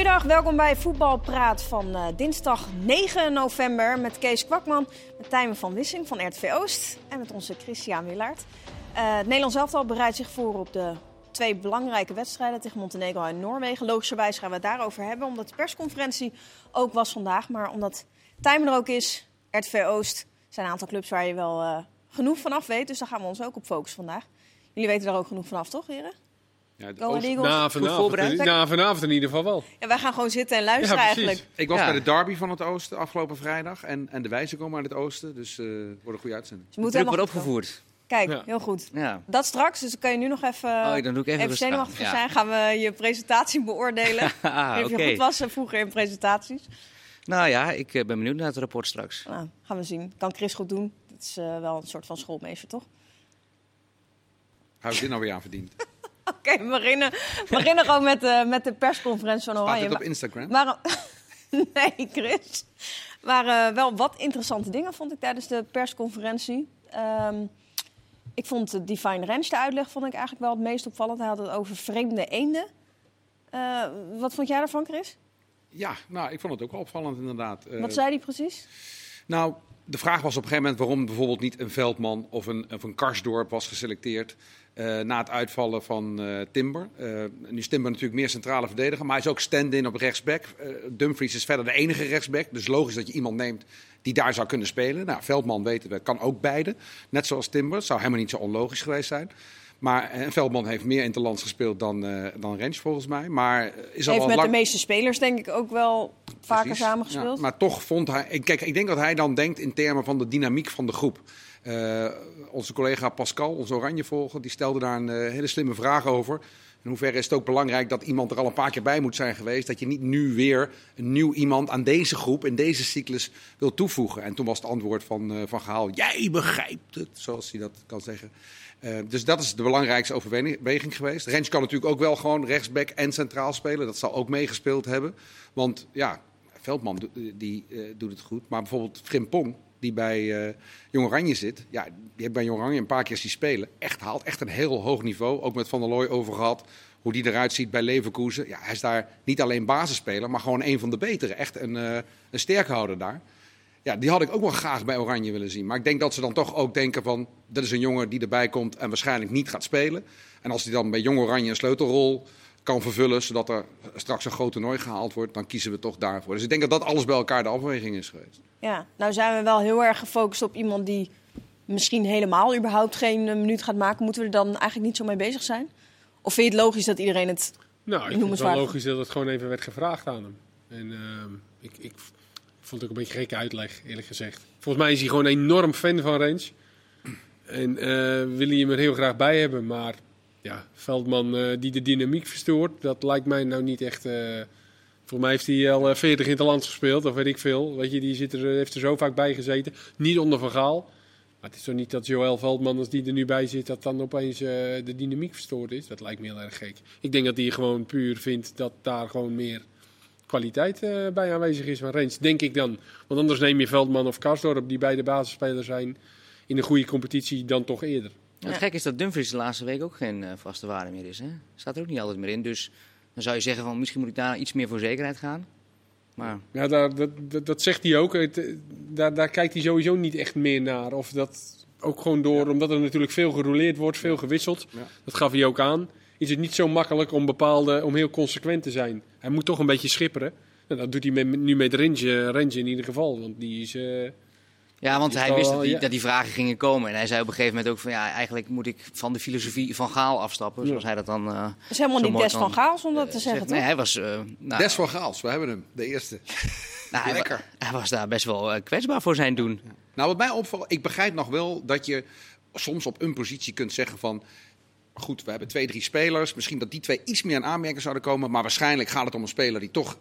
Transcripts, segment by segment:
Goedendag, welkom bij Voetbalpraat van uh, dinsdag 9 november met Kees Kwakman, met Tijmen van Wissing van RTV Oost en met onze Christian Willaert. Uh, het Nederlands elftal bereidt zich voor op de twee belangrijke wedstrijden tegen Montenegro en Noorwegen. Logischerwijs gaan we het daarover hebben, omdat de persconferentie ook was vandaag. Maar omdat Tijmen er ook is, RTV Oost, zijn een aantal clubs waar je wel uh, genoeg van af weet. Dus daar gaan we ons ook op focussen vandaag. Jullie weten daar ook genoeg van af, toch heren? Ja, de Oost, na, vanavond, na vanavond in ieder geval wel. Ja, wij gaan gewoon zitten en luisteren ja, eigenlijk. Ik was bij de derby van het Oosten afgelopen vrijdag. En, en de wijzen komen uit het Oosten. Dus uh, wordt een goede uitzending. Dus moet wordt opgevoerd. Kijk, heel goed. Ja. Dat straks, dus kan je nu nog even, oh, dan doe ik even, even zenuwachtig zijn. Gaan we je presentatie beoordelen. ah, Of je goed was vroeger in presentaties. Nou ja, ik ben benieuwd naar het rapport straks. Nou, gaan we zien. Kan Chris goed doen. Het is uh, wel een soort van schoolmeester, toch? Hou ik dit nou weer aan verdiend? Oké, okay, we beginnen, beginnen gewoon met de, met de persconferentie van Oranje. Staat het op Instagram? Maar, nee, Chris. Maar uh, wel wat interessante dingen vond ik tijdens de persconferentie. Um, ik vond de Define Ranch, de uitleg, vond ik eigenlijk wel het meest opvallend. Hij had het over vreemde eenden. Uh, wat vond jij daarvan, Chris? Ja, nou, ik vond het ook wel opvallend inderdaad. Wat zei hij precies? Nou, de vraag was op een gegeven moment waarom bijvoorbeeld niet een Veldman of een, of een Karsdorp was geselecteerd. Uh, na het uitvallen van uh, Timber. Uh, nu is Timber natuurlijk meer centrale verdediger, maar hij is ook stand-in op rechtsback. Dumfries is verder de enige rechtsback, dus logisch dat je iemand neemt die daar zou kunnen spelen. Nou, Veldman weten we, kan ook beide. Net zoals Timber, zou helemaal niet zo onlogisch geweest zijn. Maar Veldman heeft meer interlands gespeeld dan, dan Rens volgens mij. Maar is al heeft met de meeste spelers denk ik ook wel vaker samengespeeld. Ja, maar toch vond hij... Kijk, ik denk dat hij dan denkt in termen van de dynamiek van de groep. Uh, onze collega Pascal, onze oranje volger, die stelde daar een uh, hele slimme vraag over. In hoeverre is het ook belangrijk dat iemand er al een paar keer bij moet zijn geweest. Dat je niet nu weer een nieuw iemand aan deze groep, in deze cyclus, wil toevoegen. En toen was het antwoord van, uh, van Gehaal, jij begrijpt het, zoals hij dat kan zeggen. Dus dat is de belangrijkste overweging geweest. Rens kan natuurlijk ook wel gewoon rechtsback en centraal spelen. Dat zal ook meegespeeld hebben. Want ja, Veldman die, doet het goed. Maar bijvoorbeeld Frimpong, die bij uh, Jong Oranje zit. Ja, die heeft bij Jong Oranje een paar keer zien spelen. Echt haalt echt een heel hoog niveau. Ook met Van der Looy over gehad. Hoe die eruit ziet bij Leverkusen. Ja, hij is daar niet alleen basisspeler, maar gewoon een van de betere. Echt een, uh, een sterkhouder daar. Ja, die had ik ook wel graag bij Oranje willen zien. Maar ik denk dat ze dan toch ook denken van... dat is een jongen die erbij komt en waarschijnlijk niet gaat spelen. En als hij dan bij Jong Oranje een sleutelrol kan vervullen... zodat er straks een groot toernooi gehaald wordt... dan kiezen we toch daarvoor. Dus ik denk dat dat alles bij elkaar de afweging is geweest. Ja, nou zijn we wel heel erg gefocust op iemand die misschien helemaal überhaupt geen uh, minuut gaat maken. Moeten we er dan eigenlijk niet zo mee bezig zijn? Of vind je het logisch dat iedereen het Nou, ik vind het wel logisch dat het gewoon even werd gevraagd aan hem. En uh, ik, ik, vond het ook een beetje gekke uitleg, eerlijk gezegd. Volgens mij is hij gewoon een enorm fan van Range. En uh, wil hij hem er heel graag bij hebben. Maar ja, Veldman uh, die de dynamiek verstoort, dat lijkt mij nou niet echt... Volgens mij heeft hij al 40 in het land gespeeld, of weet ik veel. Weet je, die zit er, heeft er zo vaak bij gezeten. Niet onder Van Gaal. Maar het is toch niet dat Joël Veldman, als die er nu bij zit, dat dan opeens uh, de dynamiek verstoord is. Dat lijkt me heel erg gek. Ik denk dat hij gewoon puur vindt dat daar gewoon meer kwaliteit uh, bij aanwezig is van Rens. Denk ik dan. Want anders neem je Veldman of Karsdorp, die beide basisspelers zijn, in een goede competitie dan toch eerder. Ja. Het gek is dat Dumfries de laatste week ook geen uh, vaste waarde meer is. Hè? Staat er ook niet altijd meer in. Dus dan zou je zeggen van misschien moet ik daar iets meer voor zekerheid gaan. Maar... Ja, daar, dat, dat, dat, zegt hij ook. Het, daar, daar kijkt hij sowieso niet echt meer naar. Of dat ook gewoon door, ja. omdat er natuurlijk veel gerouleerd wordt, veel gewisseld. Ja. Dat gaf hij ook aan. Is het niet zo makkelijk om bepaalde, om heel consequent te zijn. Hij moet toch een beetje schipperen. Nou, dat doet hij met, nu met Renge, Renge in ieder geval. Want die is... Uh, ja, want hij wist dat die, dat die, vragen gingen komen. En hij zei op een gegeven moment ook van ja, eigenlijk moet ik van de filosofie van Gaal afstappen. Zoals hij dat dan. Uh, het is helemaal niet Des van Gaals om dat uh, te zeggen. Nee, hij was. Uh, nou, Des van Gaals, we hebben hem, de eerste. nou, hij, Lekker. Hij was daar best wel kwetsbaar voor zijn doen. Ja. Nou, wat mij opvalt, ik begrijp nog wel dat je soms op een positie kunt zeggen van. Goed, we hebben twee, drie spelers. Misschien dat die twee iets meer aan aanmerking zouden komen. Maar waarschijnlijk gaat het om een speler die toch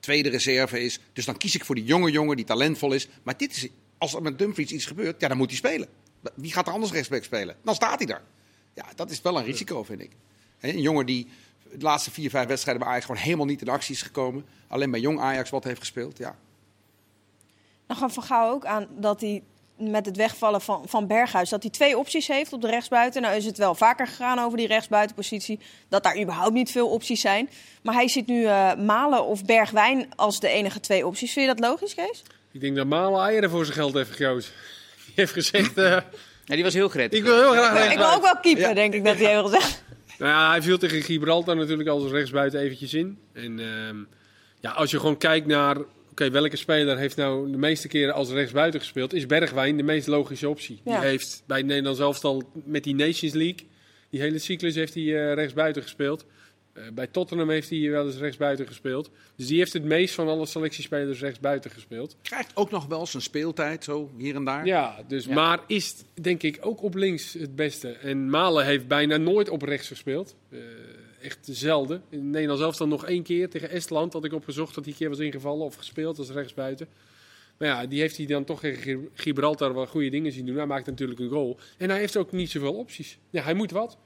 tweede reserve is. Dus dan kies ik voor die jonge jongen die talentvol is. Maar dit is als er met Dumfries iets gebeurt, ja, dan moet hij spelen. Wie gaat er anders rechtsback spelen? Dan staat hij daar. Ja, dat is wel een risico, vind ik. Een jongen die de laatste vier, vijf wedstrijden bij Ajax gewoon helemaal niet in actie is gekomen. Alleen bij jong Ajax wat heeft gespeeld, ja. Dan gaf Van Gaal ook aan dat hij met het wegvallen van, van Berghuis, dat hij twee opties heeft op de rechtsbuiten. Nou is het wel vaker gegaan over die rechtsbuitenpositie, dat daar überhaupt niet veel opties zijn. Maar hij ziet nu eh, Malen of Bergwijn als de enige twee opties. Vind je dat logisch, Kees? Ik denk dat Malen eieren voor zijn geld heeft gekozen. Die heeft gezegd, eh, Ja, die was heel gretig. ik wil heel graag Ik wil ook wel keeper, Ja. denk ik dat hij heeft gezegd. Nou ja, hij viel tegen Gibraltar natuurlijk als rechtsbuiten eventjes in. En ehm, ja, als je gewoon kijkt naar... Oké, welke speler heeft nou de meeste keren als rechtsbuiten gespeeld? Is Bergwijn de meest logische optie. Ja. Die heeft bij het Nederlands elftal met die Nations League... Die hele cyclus heeft hij eh, rechtsbuiten gespeeld. Eh, bij Tottenham heeft hij wel eens rechtsbuiten gespeeld. Dus die heeft het meest van alle selectiespelers rechtsbuiten gespeeld. Krijgt ook nog wel zijn speeltijd, zo hier en daar. Ja, dus, Ja. maar is denk ik ook op links het beste. En Malen heeft bijna nooit op rechts gespeeld. Eh, echt zelden. In het Nederlands elftal nog één keer tegen Estland had ik opgezocht dat hij een keer was ingevallen of gespeeld als rechtsbuiten. Maar ja, die heeft hij dan toch tegen Gib- Gibraltar wel goede dingen zien doen. Hij maakt natuurlijk een goal. En hij heeft ook niet zoveel opties. Ja, hij moet wat.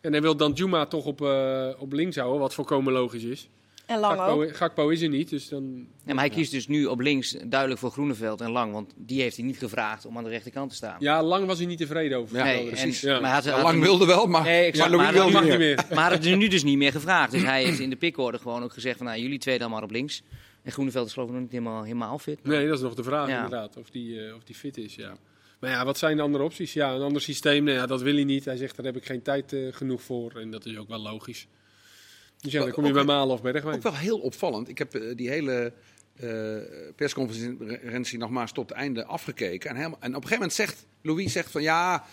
En hij wil dan Juma toch op, eh, op links houden, wat volkomen logisch is. En lang ook. Gakpo, Gakpo is er niet, dus dan... Ja, maar hij kiest dus nu op links duidelijk voor Groeneveld en Lang. Want die heeft hij niet gevraagd om aan de rechterkant te staan. Ja, lang was hij niet tevreden over. Ja, nee, precies. en, Ja. Maar hij had, had lang wilde wel, maar, Nee, exact, maar Louis maar wilde mag niet meer. Maar had het er nu dus niet meer gevraagd. Dus hij heeft in de pickorde gewoon ook gezegd van nou, jullie twee dan maar op links. En Groeneveld is geloof ik nog niet helemaal, helemaal fit. Nee, dat is nog de vraag Ja. inderdaad, of die, eh, of die fit is, ja. Maar ja, wat zijn de andere opties? Ja, een ander systeem, nou ja, dat wil hij niet. Hij zegt, daar heb ik geen tijd eh, genoeg voor. En dat is ook wel logisch. Dus ja, dan kom je bij Malen of Bergwijn. Ook wel heel opvallend. Ik heb eh, die hele eh, persconferentie nog maar tot het einde afgekeken. En, helemaal, en op een gegeven moment zegt Louis zegt van ja,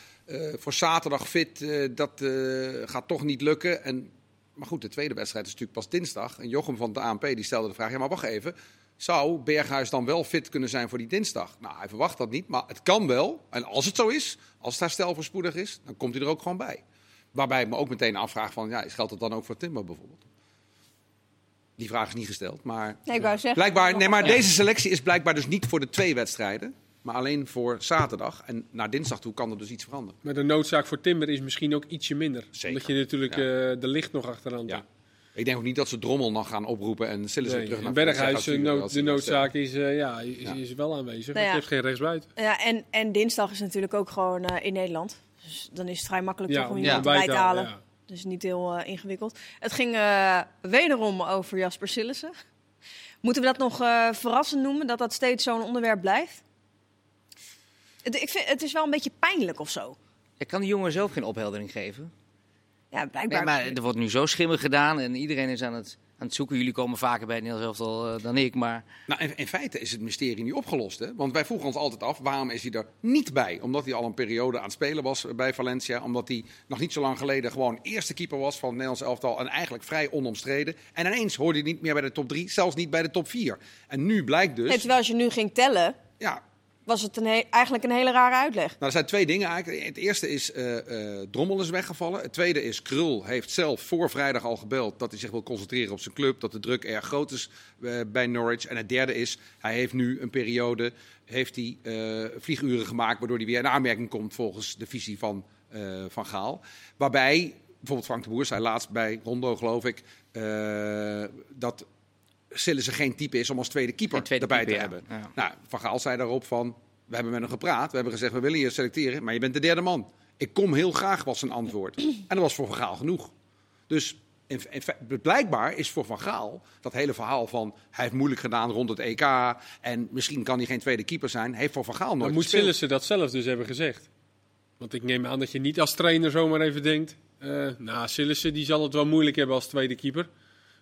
voor zaterdag fit, dat gaat toch niet lukken. En, maar goed, de tweede wedstrijd is natuurlijk pas dinsdag. En Jochem van de ANP die stelde de vraag, ja maar wacht even. Zou Berghuis dan wel fit kunnen zijn voor die dinsdag? Nou, hij verwacht dat niet, maar het kan wel. En als het zo is, als het herstel voorspoedig is, dan komt hij er ook gewoon bij. Waarbij ik me ook meteen afvraag van, ja, geldt dat dan ook voor Timber bijvoorbeeld? Die vraag is niet gesteld, maar Nee, ik wou zeggen. blijkbaar, nee, maar deze selectie is blijkbaar dus niet voor de twee wedstrijden, maar alleen voor zaterdag. En naar dinsdag toe kan er dus iets veranderen. Maar de noodzaak voor Timber is misschien ook ietsje minder. Zeker. Omdat je natuurlijk Ja. eh, de licht nog achteraan Ja. Ik denk ook niet dat ze Drommel nog gaan oproepen en Sillis Nee, terug naar Berghuis, eh, gaan nood- de noodzaak is, eh, ja, is, Ja. is wel aanwezig. Nou ja. je hebt geen rechtsbuiten. Ja, en, en dinsdag is natuurlijk ook gewoon eh, in Nederland. Dus dan is het vrij makkelijk toch om iemand ja. erbij te halen. ja. Dus niet heel eh, ingewikkeld. Het ging eh, wederom over Jasper Sillissen. Moeten we dat nog eh, verrassend noemen, dat dat steeds zo'n onderwerp blijft? Het, ik vind, het is wel een beetje pijnlijk of zo. Ik kan die jongen zelf geen opheldering geven. Ja, blijkbaar. Nee, maar er wordt nu zo schimmig gedaan en iedereen is aan het, aan het zoeken. Jullie komen vaker bij het Nederlands elftal eh, dan ik, maar... Nou, in, in feite is het mysterie nu opgelost. Hè? Want wij vroegen ons altijd af, waarom is hij er niet bij? Omdat hij al een periode aan het spelen was bij Valencia. Omdat hij nog niet zo lang geleden gewoon eerste keeper was van het Nederlands elftal. En eigenlijk vrij onomstreden. En ineens hoorde hij niet meer bij de top 3, zelfs niet bij de top 4. En nu blijkt dus... Nee, terwijl als je nu ging tellen, Ja, was het een eigenlijk een hele rare uitleg. Nou, er zijn twee dingen eigenlijk. Het eerste is eh, Drommel is weggevallen. Het tweede is Krul heeft zelf voor vrijdag al gebeld dat hij zich wil concentreren op zijn club. Dat de druk erg groot is eh, bij Norwich. En het derde is, hij heeft nu een periode heeft hij, vlieguren gemaakt waardoor hij weer in aanmerking komt volgens de visie van Van Gaal. Waarbij, bijvoorbeeld Frank de Boer zei laatst bij Rondo geloof ik, dat Sillissen geen type is om als tweede keeper tweede erbij keeper, te ja. hebben. Ja. Nou, Van Gaal zei daarop van, we hebben met hem gepraat. We hebben gezegd, we willen je selecteren, maar je bent de derde man. Ik kom heel graag, was zijn antwoord. En dat was voor Van Gaal genoeg. Dus in, in blijkbaar is voor Van Gaal dat hele verhaal van... hij heeft moeilijk gedaan rond het EK en misschien kan hij geen tweede keeper zijn... heeft voor Van Gaal nooit Dan moet gespeeld. Sillissen dat zelf dus hebben gezegd. Want ik neem aan dat je niet als trainer zomaar even denkt... eh nou, Sillissen die zal het wel moeilijk hebben als tweede keeper.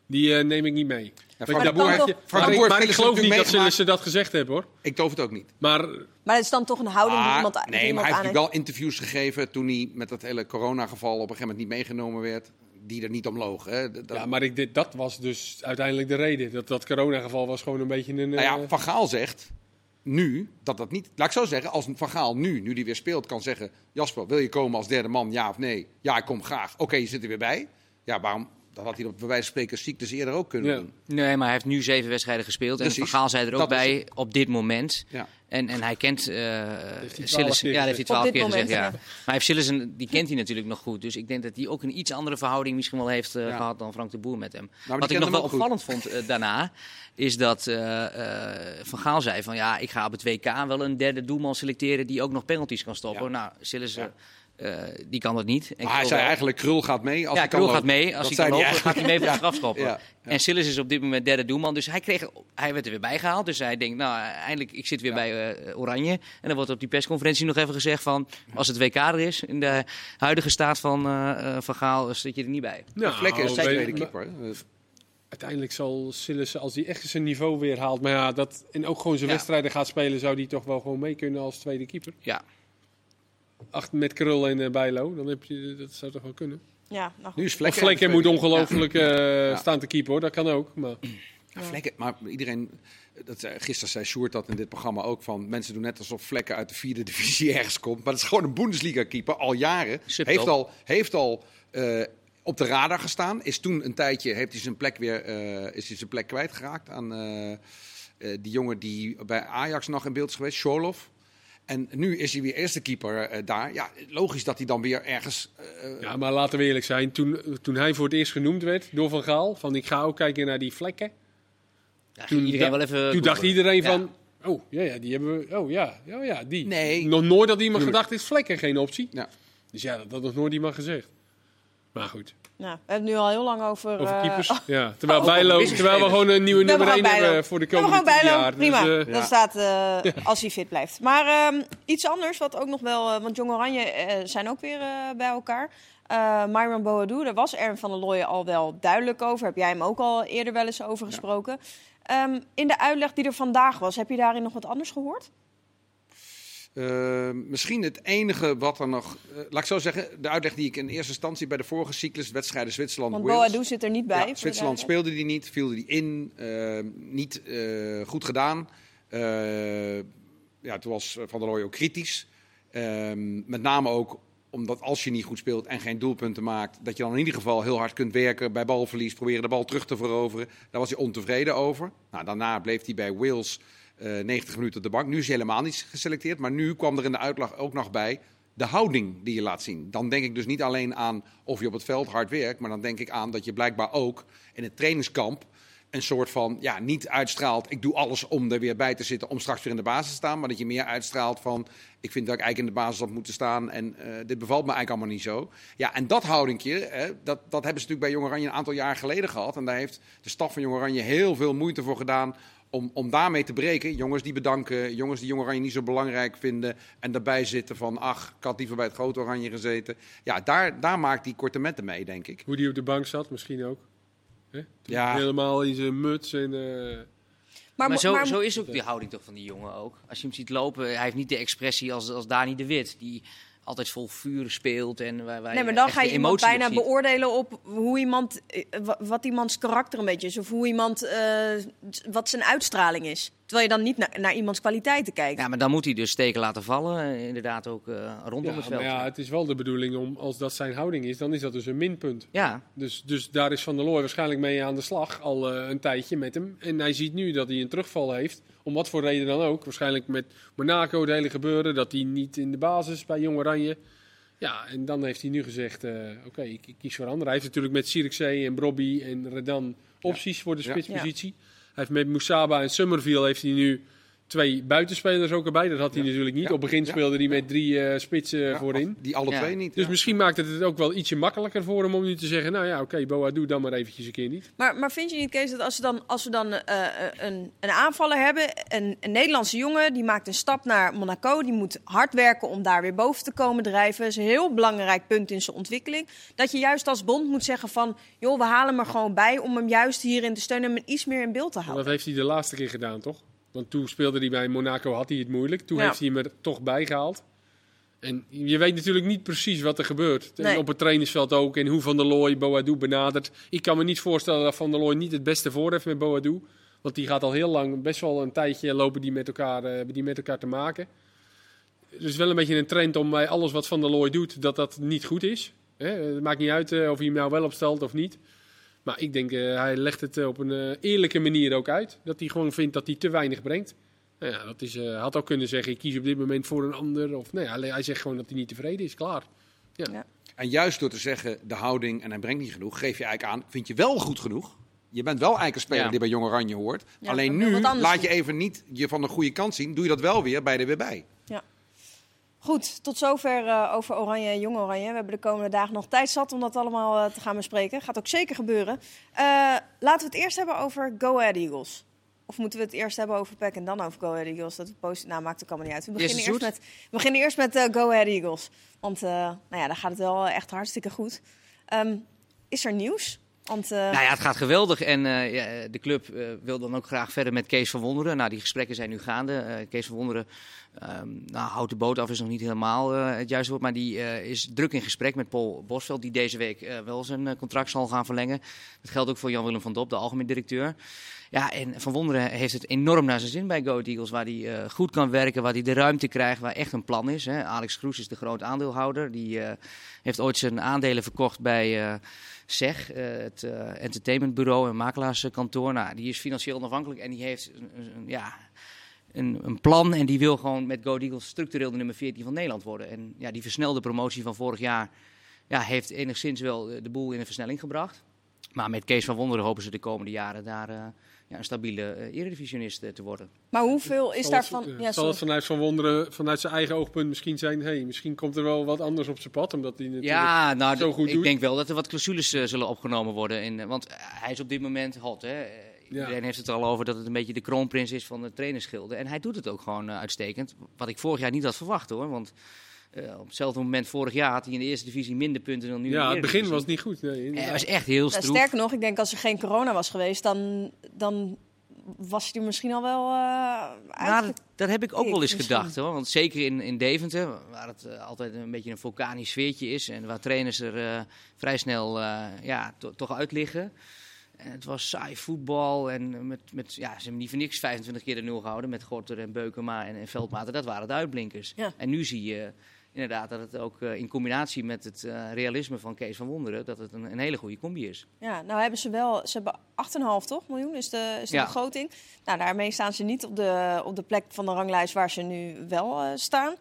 Die eh, neem ik niet mee. Ja, Frank Boer toch- Frank maar ik, Boer maar heeft ik Sillissen geloof niet dat meegemaakt. Sillissen dat gezegd heeft hoor. Ik geloof het ook niet. Maar Maar het is dan toch een houding die Maar, iemand, die nee, maar hij heeft wel interviews gegeven... toen hij met dat hele coronageval op een gegeven moment niet meegenomen werd... die er niet om loog. Hè. Dat- Ja, maar ik, dit, dat was dus uiteindelijk de reden. Dat, dat coronageval was gewoon een beetje een... Nou ja, eh, Van Gaal zegt nu dat dat niet. Laat ik zo zeggen, als Van Gaal nu, nu die weer speelt, kan zeggen: Jasper, wil je komen als derde man? Ja of nee? Ja, ik kom graag. Oké, je zit er weer bij. Ja, waarom? Dat had hij op bij wijze van spreken ziektes eerder ook kunnen Ja. doen. Nee, maar hij heeft nu zeven wedstrijden gespeeld. En Precies. Van Gaal zei er ook Dat is bij, op dit moment. Ja. En, en hij kent uh, Sillissen. keer Ja, dat heeft hij twaalf dit keer moment, gezegd. Ja. ja. Maar hij heeft Sillissen, die kent hij natuurlijk nog goed. Dus ik denk dat hij ook een iets andere verhouding misschien wel heeft eh, Ja. gehad dan Frank de Boer met hem. maar Wat ik nog wel opvallend vond eh, daarna, is dat eh, eh, Van Gaal zei van ja, ik ga op het WK wel een derde doelman selecteren die ook nog penalties kan stoppen. Ja. Nou, Sillissen, eh, die kan dat niet. En Maar hij zei wel. eigenlijk, Krul gaat mee. Als ja, hij kan Krul gaat mee. Als Dat hij kan zei lopen, gaat hij mee voor de Ja. strafschoppen. Ja, ja. En Sillis is op dit moment derde doelman. Dus hij, kreeg, hij werd er weer bijgehaald. Dus hij denkt, nou, eindelijk, ik zit weer Ja. bij eh, Oranje. En dan wordt op die persconferentie nog even gezegd van... als het WK er is, in de huidige staat van eh, eh, Van Gaal, zit je er niet bij. Nou, Vlekken is zijn tweede keeper. Uiteindelijk zal Sillissen, als hij echt zijn niveau weer haalt, maar ja, dat, en ook gewoon zijn Ja. wedstrijden gaat spelen, zou hij toch wel gewoon mee kunnen als tweede keeper. Ja, Achter met Krul en eh, Bijlo, dan heb je, dat zou toch wel kunnen. Ja, nou. Nu is Vlekken. Vlekken moet ongelooflijk eh, staan te keeper hoor, dat kan ook. Maar Ja, Vlekken, maar iedereen, dat, zei- gisteren zei Sjoerd dat in dit programma ook van mensen doen net alsof Vlekken uit de vierde divisie ergens komt, maar het is gewoon een Bundesliga keeper al jaren. Heeft al, heeft al eh, op de radar gestaan. Is toen een tijdje heeft hij zijn plek weer eh, is hij zijn plek kwijtgeraakt aan eh, eh, die jongen die bij Ajax nog in beeld is geweest, Sjolov. En nu is hij weer eerste keeper eh, daar. Ja, logisch dat hij dan weer ergens. eh, Ja, maar laten we eerlijk zijn. Toen, toen hij voor het eerst genoemd werd door Van Gaal, van ik ga ook kijken naar die vlekken. ja Toen iedereen da- wel even... Toen dacht iedereen Ja. van, oh ja, ja, die hebben we, oh ja, oh, ja die. Nee. Nog nooit had iemand gedacht, is vlekken geen optie? Ja. Dus ja, dat had nog nooit iemand gezegd. Maar goed, Nou, we hebben het nu al heel lang over... over eh, keepers. ja, terwijl, oh, Bijlo, terwijl we gewoon een nieuwe nummer 1 gewoon hebben voor de komende Bijlo, jaar. prima. Dus, eh, Dat staat eh, als hij fit blijft. Maar ehm, iets anders, wat ook nog wel... want Jong Oranje zijn ook weer bij elkaar. Eh Myron Boadou, daar was Erwin van der Looyen al wel duidelijk over. Heb jij hem ook al eerder wel eens over gesproken. Ehm, in de uitleg die er vandaag was, heb je daarin nog wat anders gehoord? Uh, misschien het enige wat er nog. eh, laat ik zo zeggen, de uitleg die ik in eerste instantie bij de vorige cyclus, wedstrijden Zwitserland, Want. Boadou zit er niet bij. Ja, Zwitserland speelde die niet, viel die in, eh, niet eh, goed gedaan. Eh, ja, toen was Van der Looy ook kritisch. Ehm, met name ook omdat als je niet goed speelt en geen doelpunten maakt, dat je dan in ieder geval heel hard kunt werken bij balverlies, proberen de bal terug te veroveren. Daar was hij ontevreden over. Nou, daarna bleef hij bij Wales eh 90 minuten op de bank. Nu is hij helemaal niet geselecteerd, maar nu kwam er in de uitleg ook nog bij de houding die je laat zien. Dan denk ik dus niet alleen aan of je op het veld hard werkt, maar dan denk ik aan dat je blijkbaar ook in het trainingskamp een soort van, ja, niet uitstraalt, ik doe alles om er weer bij te zitten, om straks weer in de basis te staan, maar dat je meer uitstraalt van, ik vind dat ik eigenlijk in de basis had moeten staan en eh, dit bevalt me eigenlijk allemaal niet zo. Ja, en dat houdingje, hè, dat, dat hebben ze natuurlijk bij Jong Oranje een aantal jaar geleden gehad en daar heeft de staf van Jong Oranje heel veel moeite voor gedaan om, om daarmee te breken. Jongens die bedanken, jongens die Jong Oranje niet zo belangrijk vinden en daarbij zitten van, ach, ik had liever bij het grote Oranje gezeten. Ja, daar, daar maakt die korte metten mee, denk ik. Hoe die op de bank zat, misschien ook. Ja. Helemaal in zijn muts en... eh, Maar, zo, zo is ook die houding toch van die jongen ook. Als je hem ziet lopen, hij heeft niet de expressie als, als Dani de Wit. Die altijd vol vuur speelt. En waar, waar Nee, maar dan ga je iemand bijna beoordelen op hoe iemand, eh, wa- wat iemands karakter een beetje is. Of hoe iemand, eh, wat zijn uitstraling is. Terwijl je dan niet naar, naar iemands kwaliteiten kijkt. Ja, maar dan moet hij dus steken laten vallen. eh, Inderdaad ook eh, rondom ja, het veld. maar ja, het is wel de bedoeling om, als dat zijn houding is, dan is dat dus een minpunt. Ja, Dus, dus daar is Van der Looy waarschijnlijk mee aan de slag, al eh, een tijdje met hem. En hij ziet nu dat hij een terugval heeft, om wat voor reden dan ook. Waarschijnlijk met Monaco, het hele gebeuren, dat hij niet in de basis bij Jong Oranje. Ja, en dan heeft hij nu gezegd, eh, oké, ik, ik kies voor anderen. Hij heeft natuurlijk met Sirikzee en Brobby en Redan opties voor de Ja. spitspositie. Heeft met Moussaba en Summerville heeft hij nu twee buitenspelers ook erbij. Dat had hij Ja. natuurlijk niet. Ja. Op het begin Ja. speelde hij met drie eh, spitsen Ja, voorin. Die alle Ja. twee niet. Dus ja. misschien maakt het het ook wel ietsje makkelijker voor hem om nu te zeggen... nou ja, oké, Boa, doe dan maar eventjes een keer niet. Maar, maar vind je niet, Kees, dat als, we dan, als we dan eh, een, een aanvaller hebben, een, een Nederlandse jongen, die maakt een stap naar Monaco, die moet hard werken om daar weer boven te komen drijven. Dat is een heel belangrijk punt in zijn ontwikkeling. Dat je juist als bond moet zeggen van, joh, we halen hem er gewoon bij om hem juist hierin te steunen en hem iets meer in beeld te houden. dat heeft hij de laatste keer gedaan, toch? Want toen speelde hij bij Monaco, had hij het moeilijk. Toen Ja. heeft hij hem er toch bij gehaald. En je weet natuurlijk niet precies wat er gebeurt. Nee. Op het trainingsveld ook. En hoe Van der Looy Boadou benadert. Ik kan me niet voorstellen dat Van der Looy niet het beste voor heeft met Boadou. Want die gaat al heel lang, best wel een tijdje lopen die met elkaar, eh, die met elkaar te maken. Er is wel een beetje een trend om bij alles wat Van der Looy doet, dat dat niet goed is. Het maakt niet uit eh, of hij hem nou wel opstelt of niet. Maar ik denk, eh, hij legt het eh, op een eh, eerlijke manier ook uit. Dat hij gewoon vindt dat hij te weinig brengt. Nou ja, dat is, eh, had ook kunnen zeggen, ik kies op dit moment voor een ander. Of nee, hij, hij zegt gewoon dat hij niet tevreden is, klaar. En juist door te zeggen de houding en hij brengt niet genoeg, geef je eigenlijk aan, vind je wel goed genoeg? Je bent wel eigenlijk een speler Ja. die bij Jong Oranje hoort. Ja, Alleen nu laat je even niet je van de goede kant zien. Doe je dat wel weer bij de weer bij. Goed, tot zover eh, over Oranje en Jong Oranje. We hebben de komende dagen nog tijd zat om dat allemaal eh, te gaan bespreken. Gaat ook zeker gebeuren. Eh, laten we het eerst hebben over Go Ahead Eagles. Of moeten we het eerst hebben over PEC en dan over Go Ahead Eagles? Dat we posten, nou, maakt ook allemaal niet uit. We beginnen eerst met, we beginnen eerst met Go Ahead Eagles. Want nou ja, daar gaat het wel echt hartstikke goed. Ehm, is er nieuws? Want Nou ja, het gaat geweldig. En ja, de club wil dan ook graag verder met Kees van Wonderen. Nou, die gesprekken zijn nu gaande. Kees van Wonderen ehm, nou, houdt de boot af, is nog niet helemaal eh, het juiste woord. Maar die eh, is druk in gesprek met Paul Bosveld, die deze week eh, wel zijn contract zal gaan verlengen. Dat geldt ook voor Jan-Willem van Dop, de algemeen directeur. Ja, en Van Wonderen heeft het enorm naar zijn zin bij Go Eagles. Waar hij goed kan werken, waar hij de ruimte krijgt, waar echt een plan is. Hè. Alex Kroes is de groot aandeelhouder. Die heeft ooit zijn aandelen verkocht bij... SEG, het entertainmentbureau en makelaarskantoor. Nou, die is financieel onafhankelijk en die heeft ja, een, een plan. En die wil gewoon met Go Eagles structureel de nummer 14 van Nederland worden. En ja, die versnelde promotie van vorig jaar ja, heeft enigszins wel de boel in een versnelling gebracht. Maar met Kees van Wonderen hopen ze de komende jaren daar eh, ja, een stabiele eh, eredivisionist eh, te worden. maar hoeveel is daarvan... Het, eh, Ja, zal het vanuit Van Wonderen, vanuit zijn eigen oogpunt misschien zijn... Hey, misschien komt er wel wat anders op zijn pad, omdat hij natuurlijk... Ja, nou, zo goed ik doet. denk wel dat er wat clausules eh, zullen opgenomen worden. In, eh, want eh, hij is op dit moment hot. Hè? Iedereen heeft het er al over dat het een beetje de kroonprins is van de trainersgilde. En hij doet het ook gewoon eh, uitstekend. Wat ik vorig jaar niet had verwacht hoor. Want eh, op hetzelfde moment vorig jaar had hij in de eerste divisie minder punten dan nu. Ja, het begin was niet goed. Nee. Hij was echt heel Nou, stroef. sterker nog, ik denk als er geen corona was geweest, dan, dan was hij er misschien al wel Nou, uit. dat, dat heb ik ook wel eens misschien. gedacht hoor. Want zeker in, in Deventer, waar het altijd een beetje een vulkanisch sfeertje is. En waar trainers er eh, vrij snel eh, ja, to- toch uit liggen. En het was saai voetbal. En met, met, ja, ze hebben niet voor niks 25 keer de nul gehouden. Met Gorter en Beukema en, en Veldmaten. Dat waren de uitblinkers. Ja. En nu zie je inderdaad dat het ook eh, in combinatie met het eh, realisme van Kees van Wonderen. dat het een, een hele goede combi is. Ja, nou hebben ze wel, ze hebben 8,5 toch miljoen is de, is de Ja. begroting. Nou, daarmee staan ze niet op de, op de plek van de ranglijst waar ze nu wel eh, staan.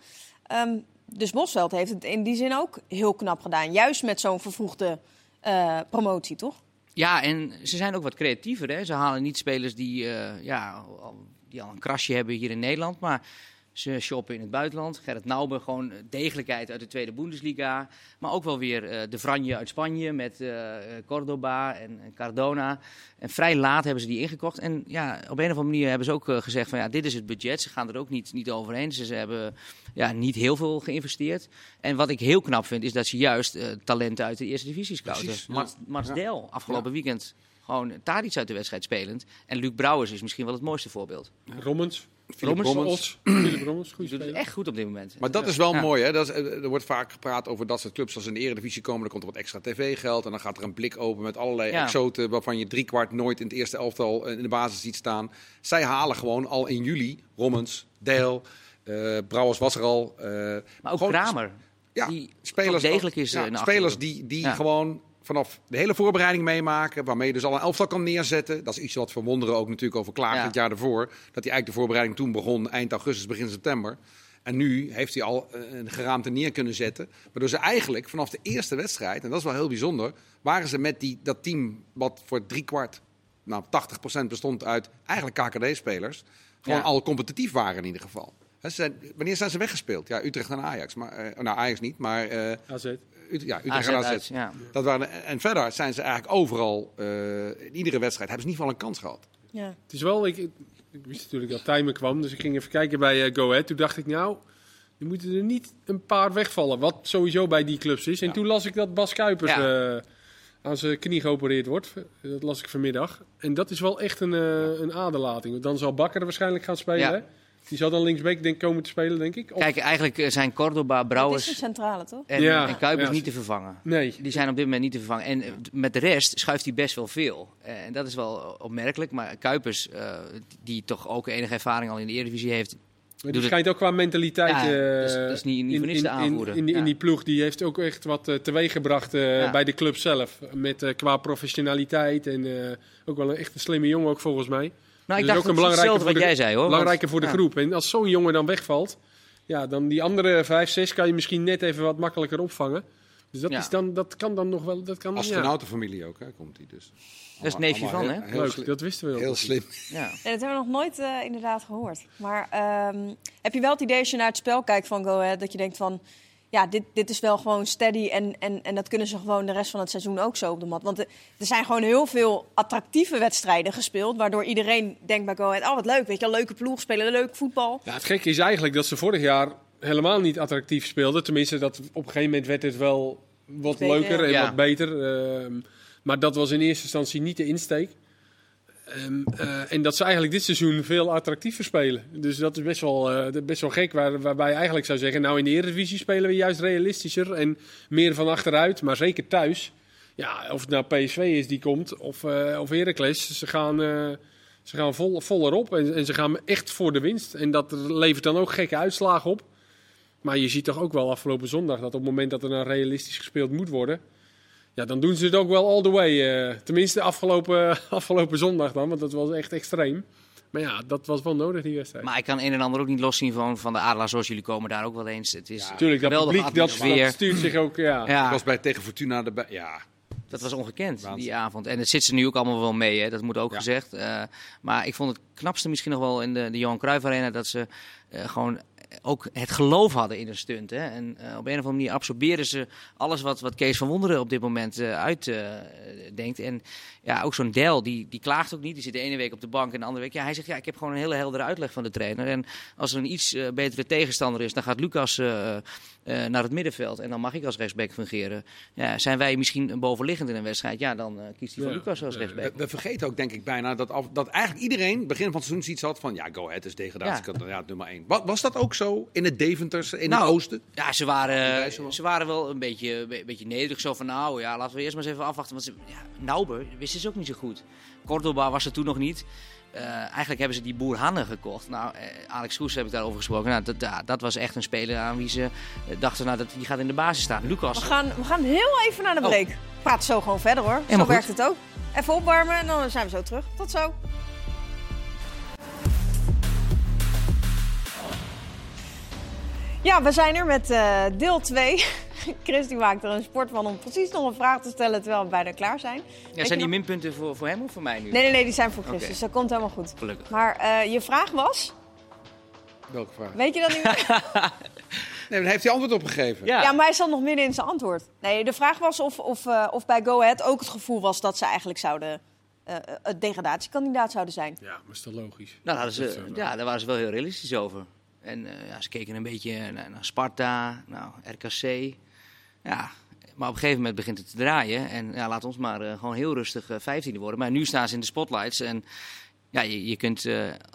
Ehm, dus Bosveld heeft het in die zin ook heel knap gedaan. Juist met zo'n vervroegde eh, promotie, toch? Ja, en ze zijn ook wat creatiever. Hè? Ze halen niet spelers die, eh, ja, al, die al een krasje hebben hier in Nederland. Maar ze shoppen in het buitenland. Gerrit Nauber, gewoon degelijkheid uit de Tweede Bundesliga. Maar ook wel weer eh, de Franje uit Spanje met eh Cordoba en, en Cardona. En vrij laat hebben ze die ingekocht. En ja, op een of andere manier hebben ze ook eh, gezegd van ja, dit is het budget. Ze gaan er ook niet, niet overheen. Ze, ze hebben ja, niet heel veel geïnvesteerd. En wat ik heel knap vind, is dat ze juist eh, talenten uit de eerste divisie scouten. Precies, ja. Ja. Del, afgelopen weekend gewoon Tadic uit de wedstrijd spelend. En Luc Brouwers is misschien wel het mooiste voorbeeld. Rommens. Philip speler. echt goed op dit moment. Maar dat is wel Ja. mooi, hè? Dat is, eh, er wordt vaak gepraat over dat soort clubs als in de Eredivisie komen. Dan komt er wat extra tv-geld en dan gaat er een blik open met allerlei Ja. exoten... waarvan je driekwart nooit in het eerste elftal eh, in de basis ziet staan. Zij halen gewoon al in juli Rommens, Deel, eh Brouwers was er al. eh, Maar ook Kramer. Ja, die spelers, degelijk is, ja, spelers die, die Ja. gewoon vanaf de hele voorbereiding meemaken, waarmee je dus al een elftal kan neerzetten. Dat is iets wat Van Wonderen ook natuurlijk over Ja. het jaar ervoor. Dat hij eigenlijk de voorbereiding toen begon, eind augustus, begin september. En nu heeft hij al eh, een geraamte neer kunnen zetten. Waardoor ze eigenlijk vanaf de eerste wedstrijd, en dat is wel heel bijzonder, waren ze met die, dat team wat voor driekwart, nou 80% bestond uit eigenlijk KKD-spelers, gewoon Ja. al competitief waren in ieder geval. Hè, ze zijn, wanneer zijn ze weggespeeld? Ja, Utrecht en Ajax. Maar, eh, nou, Ajax niet, maar eh, AZ. Ja, Utrecht AZ en AZ. uit, ja. Dat waren, en verder zijn ze eigenlijk overal, eh, in iedere wedstrijd, hebben ze in ieder geval een kans gehad. Ja. Het is wel, ik, ik wist natuurlijk dat Tijmen kwam, dus ik ging even kijken bij eh, Go Ahead. Toen dacht ik, nou, er moeten er niet een paar wegvallen, wat sowieso bij die clubs is. En Ja. toen las ik dat Bas Kuipers Ja. eh, aan zijn knie geopereerd wordt. Dat las ik vanmiddag. En dat is wel echt een, eh, een aderlating. Want dan zal Bakker er waarschijnlijk gaan spelen. Die zal dan linksbeek denk ik komen te spelen, denk ik. Of- Kijk, eigenlijk eh, zijn Cordoba, Het is Brouwers centrale, toch? en, Ja, en Kuipers ja. niet te vervangen. Nee. Die zijn op dit moment niet te vervangen. En eh, met de rest schuift hij best wel veel. Eh, En dat is wel opmerkelijk. Maar Kuipers, eh, die toch ook enige ervaring al in de Eredivisie heeft... Maar die het- schijnt ook qua mentaliteit. Ja, eh, dat is- dat is niet- niet. In, in, in Ja. die ploeg, die heeft ook echt wat eh, teweeggebracht eh, Ja. bij de club zelf. Met, qua professionaliteit en eh, ook wel een echt een slimme jongen ook volgens mij. Nou, ik dacht ook een ook belangrijke hetzelfde wat voor de- jij zei hoor. Belangrijker voor de ja. groep. En als zo'n jongen dan wegvalt, ja, dan die andere vijf, zes kan je misschien net even wat makkelijker opvangen. Dus dat, Ja. is dan, dat kan dan nog wel. Dat kan, ja. Astronautenfamilie ook, hè, komt hij dus. Dat is neefje van, hè? Leuk, slim. dat wisten we ook. heel slim. Ja. Dat hebben we nog nooit eh, inderdaad gehoord. Maar ehm, heb je wel het idee als je naar het spel kijkt van Go Ahead... dat je denkt van, ja, dit, dit is wel gewoon steady... En, en, en dat kunnen ze gewoon de rest van het seizoen ook zo op de mat. Want er zijn gewoon heel veel attractieve wedstrijden gespeeld... waardoor iedereen denkt bij Go Ahead... oh, wat leuk, weet je wel, leuke ploeg, spelen leuk voetbal. Ja, het gekke is eigenlijk dat ze vorig jaar helemaal niet attractief speelden. Tenminste, dat op een gegeven moment werd het wel wat Beter, leuker en Ja. wat beter. ehm, maar dat was in eerste instantie niet de insteek. Ehm, eh, en dat ze eigenlijk dit seizoen veel attractiever spelen. Dus dat is best wel, eh, best wel gek. Waar, waarbij je eigenlijk zou zeggen, nou in de Eredivisie spelen we juist realistischer en meer van achteruit. Maar zeker thuis. Ja, of het nou PSV is die komt of, eh of Heracles. Ze gaan, ze gaan vol, vol en, en ze gaan echt voor de winst. En dat levert dan ook gekke uitslagen op. Maar je ziet toch ook wel afgelopen zondag dat op het moment dat er dan realistisch gespeeld moet worden. Ja, dan doen ze het ook wel all the way. eh. tenminste, afgelopen, afgelopen zondag dan, want dat was echt extreem. Maar ja, dat was wel nodig, die wedstrijd. Maar ik kan een en ander ook niet loszien van, van de Adelaars, zoals jullie komen daar ook wel eens. Het is Natuurlijk, dat geweldige publiek dat, atmosfeer. dat stuurt zich ook. Ja. Ja, Ik was bij tegen Fortuna erbij. Ja, dat was ongekend, Waanzin. die avond. En het zit ze nu ook allemaal wel mee, hè? dat moet ook Ja. gezegd. Eh, maar ik vond het knapste misschien nog wel in de, de Johan Cruijff Arena... dat ze eh, gewoon ook het geloof hadden in een stunt. Hè? En eh, op een of andere manier absorberen ze alles wat, wat Kees van Wonderen op dit moment eh uitdenkt. en ja, ook zo'n Del, die, die klaagt ook niet. Die zit de ene week op de bank en de andere week... Ja, hij zegt, ja, ik heb gewoon een hele heldere uitleg van de trainer. En als er een iets eh, betere tegenstander is, dan gaat Lucas eh, eh, naar het middenveld. En dan mag ik als rechtsback fungeren. Ja, zijn wij misschien bovenliggend in een wedstrijd? Ja, dan eh, kiest hij voor Ja. Lucas als Ja. rechtsback. we, we vergeten ook denk ik bijna dat, af, dat eigenlijk iedereen begin van het seizoen zoiets had van ja, Go Ahead is degradatiekandidaat nummer 1. Was, was dat ook zo in het Deventers, in Nou, het oosten? Ja, ze waren, ze waren wel een beetje, een beetje nederig. Zo van, nou ja, laten we eerst maar eens even afwachten. Want ze, ja, Nauber wisten ze ook niet zo goed. Cordoba was er toen nog niet. Eh, eigenlijk hebben ze die boer Hanne gekocht. Nou, eh, Alex Kroes heb ik daarover gesproken. Nou, dat, ja, dat was echt een speler aan wie ze dachten, nou, dat, die gaat in de basis staan. Lucas. We gaan, we gaan heel even naar de Oh. break. Praat zo gewoon verder hoor. Helemaal zo goed. werkt het ook. Even opwarmen en dan zijn we zo terug. Tot zo. Ja, we zijn er met eh, deel 2. Chris die maakt er een sport van om precies nog een vraag te stellen terwijl we bijna klaar zijn. ja, zijn die nog- minpunten voor, voor hem of voor mij nu? Nee, nee, nee, die zijn voor Chris. Oké. Dus dat komt helemaal goed. Gelukkig. Maar eh, je vraag was, Welke vraag? weet je dat niet meer? Nee, daar heeft hij antwoord op gegeven. Ja. Ja, maar hij zat nog midden in zijn antwoord. Nee, de vraag was of, of, eh, of bij Go Ahead ook het gevoel was dat ze eigenlijk zouden, eh het degradatiekandidaat zouden zijn. Ja, maar is toch logisch? Nou, daar, Dat ze, ja, daar waren ze wel heel realistisch over. En eh, ja, ze keken een beetje naar, Sparta, nou, RKC. Ja, maar op een gegeven moment begint het te draaien. En ja, laat ons maar eh, gewoon heel rustig eh, vijftiende worden. Maar nu staan ze in de spotlights. En ja, je, je kunt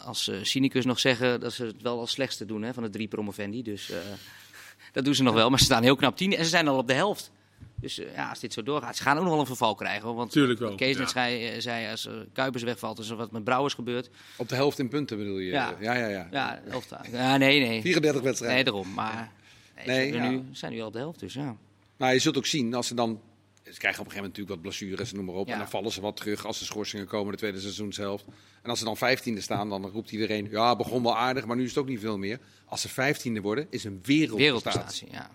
als cynicus nog zeggen dat ze het wel als slechtste doen hè, van de drie promovendi. Dus dat doen ze nog wel. Maar ze staan heel knap tiende en ze zijn al op de helft. Dus eh, ja, als dit zo doorgaat, ze gaan ook nog wel een verval krijgen. hoor. Want Tuurlijk wel. Kees ja. net zei, eh, zei als eh, Kuipers wegvalt, is er wat met Brouwers gebeurd. Op de helft in punten bedoel je? Ja. ja, ja. ja. Ja, helft. Ja, nee, nee. 34 Nee, wedstrijden. daarom. Maar nee, Nee, ja. nu, zijn nu al op de helft, dus ja. Nou, je zult ook zien als ze dan. Ze krijgen op een gegeven moment natuurlijk wat blessures, noem maar op. Ja. En dan vallen ze wat terug als de schorsingen komen de tweede seizoenshelft. En als ze dan vijftiende staan, dan roept iedereen... Ja, begon wel aardig, maar nu is het ook niet veel meer. Als ze vijftiende worden, is een wereldprestatie. Wereldprestatie, ja.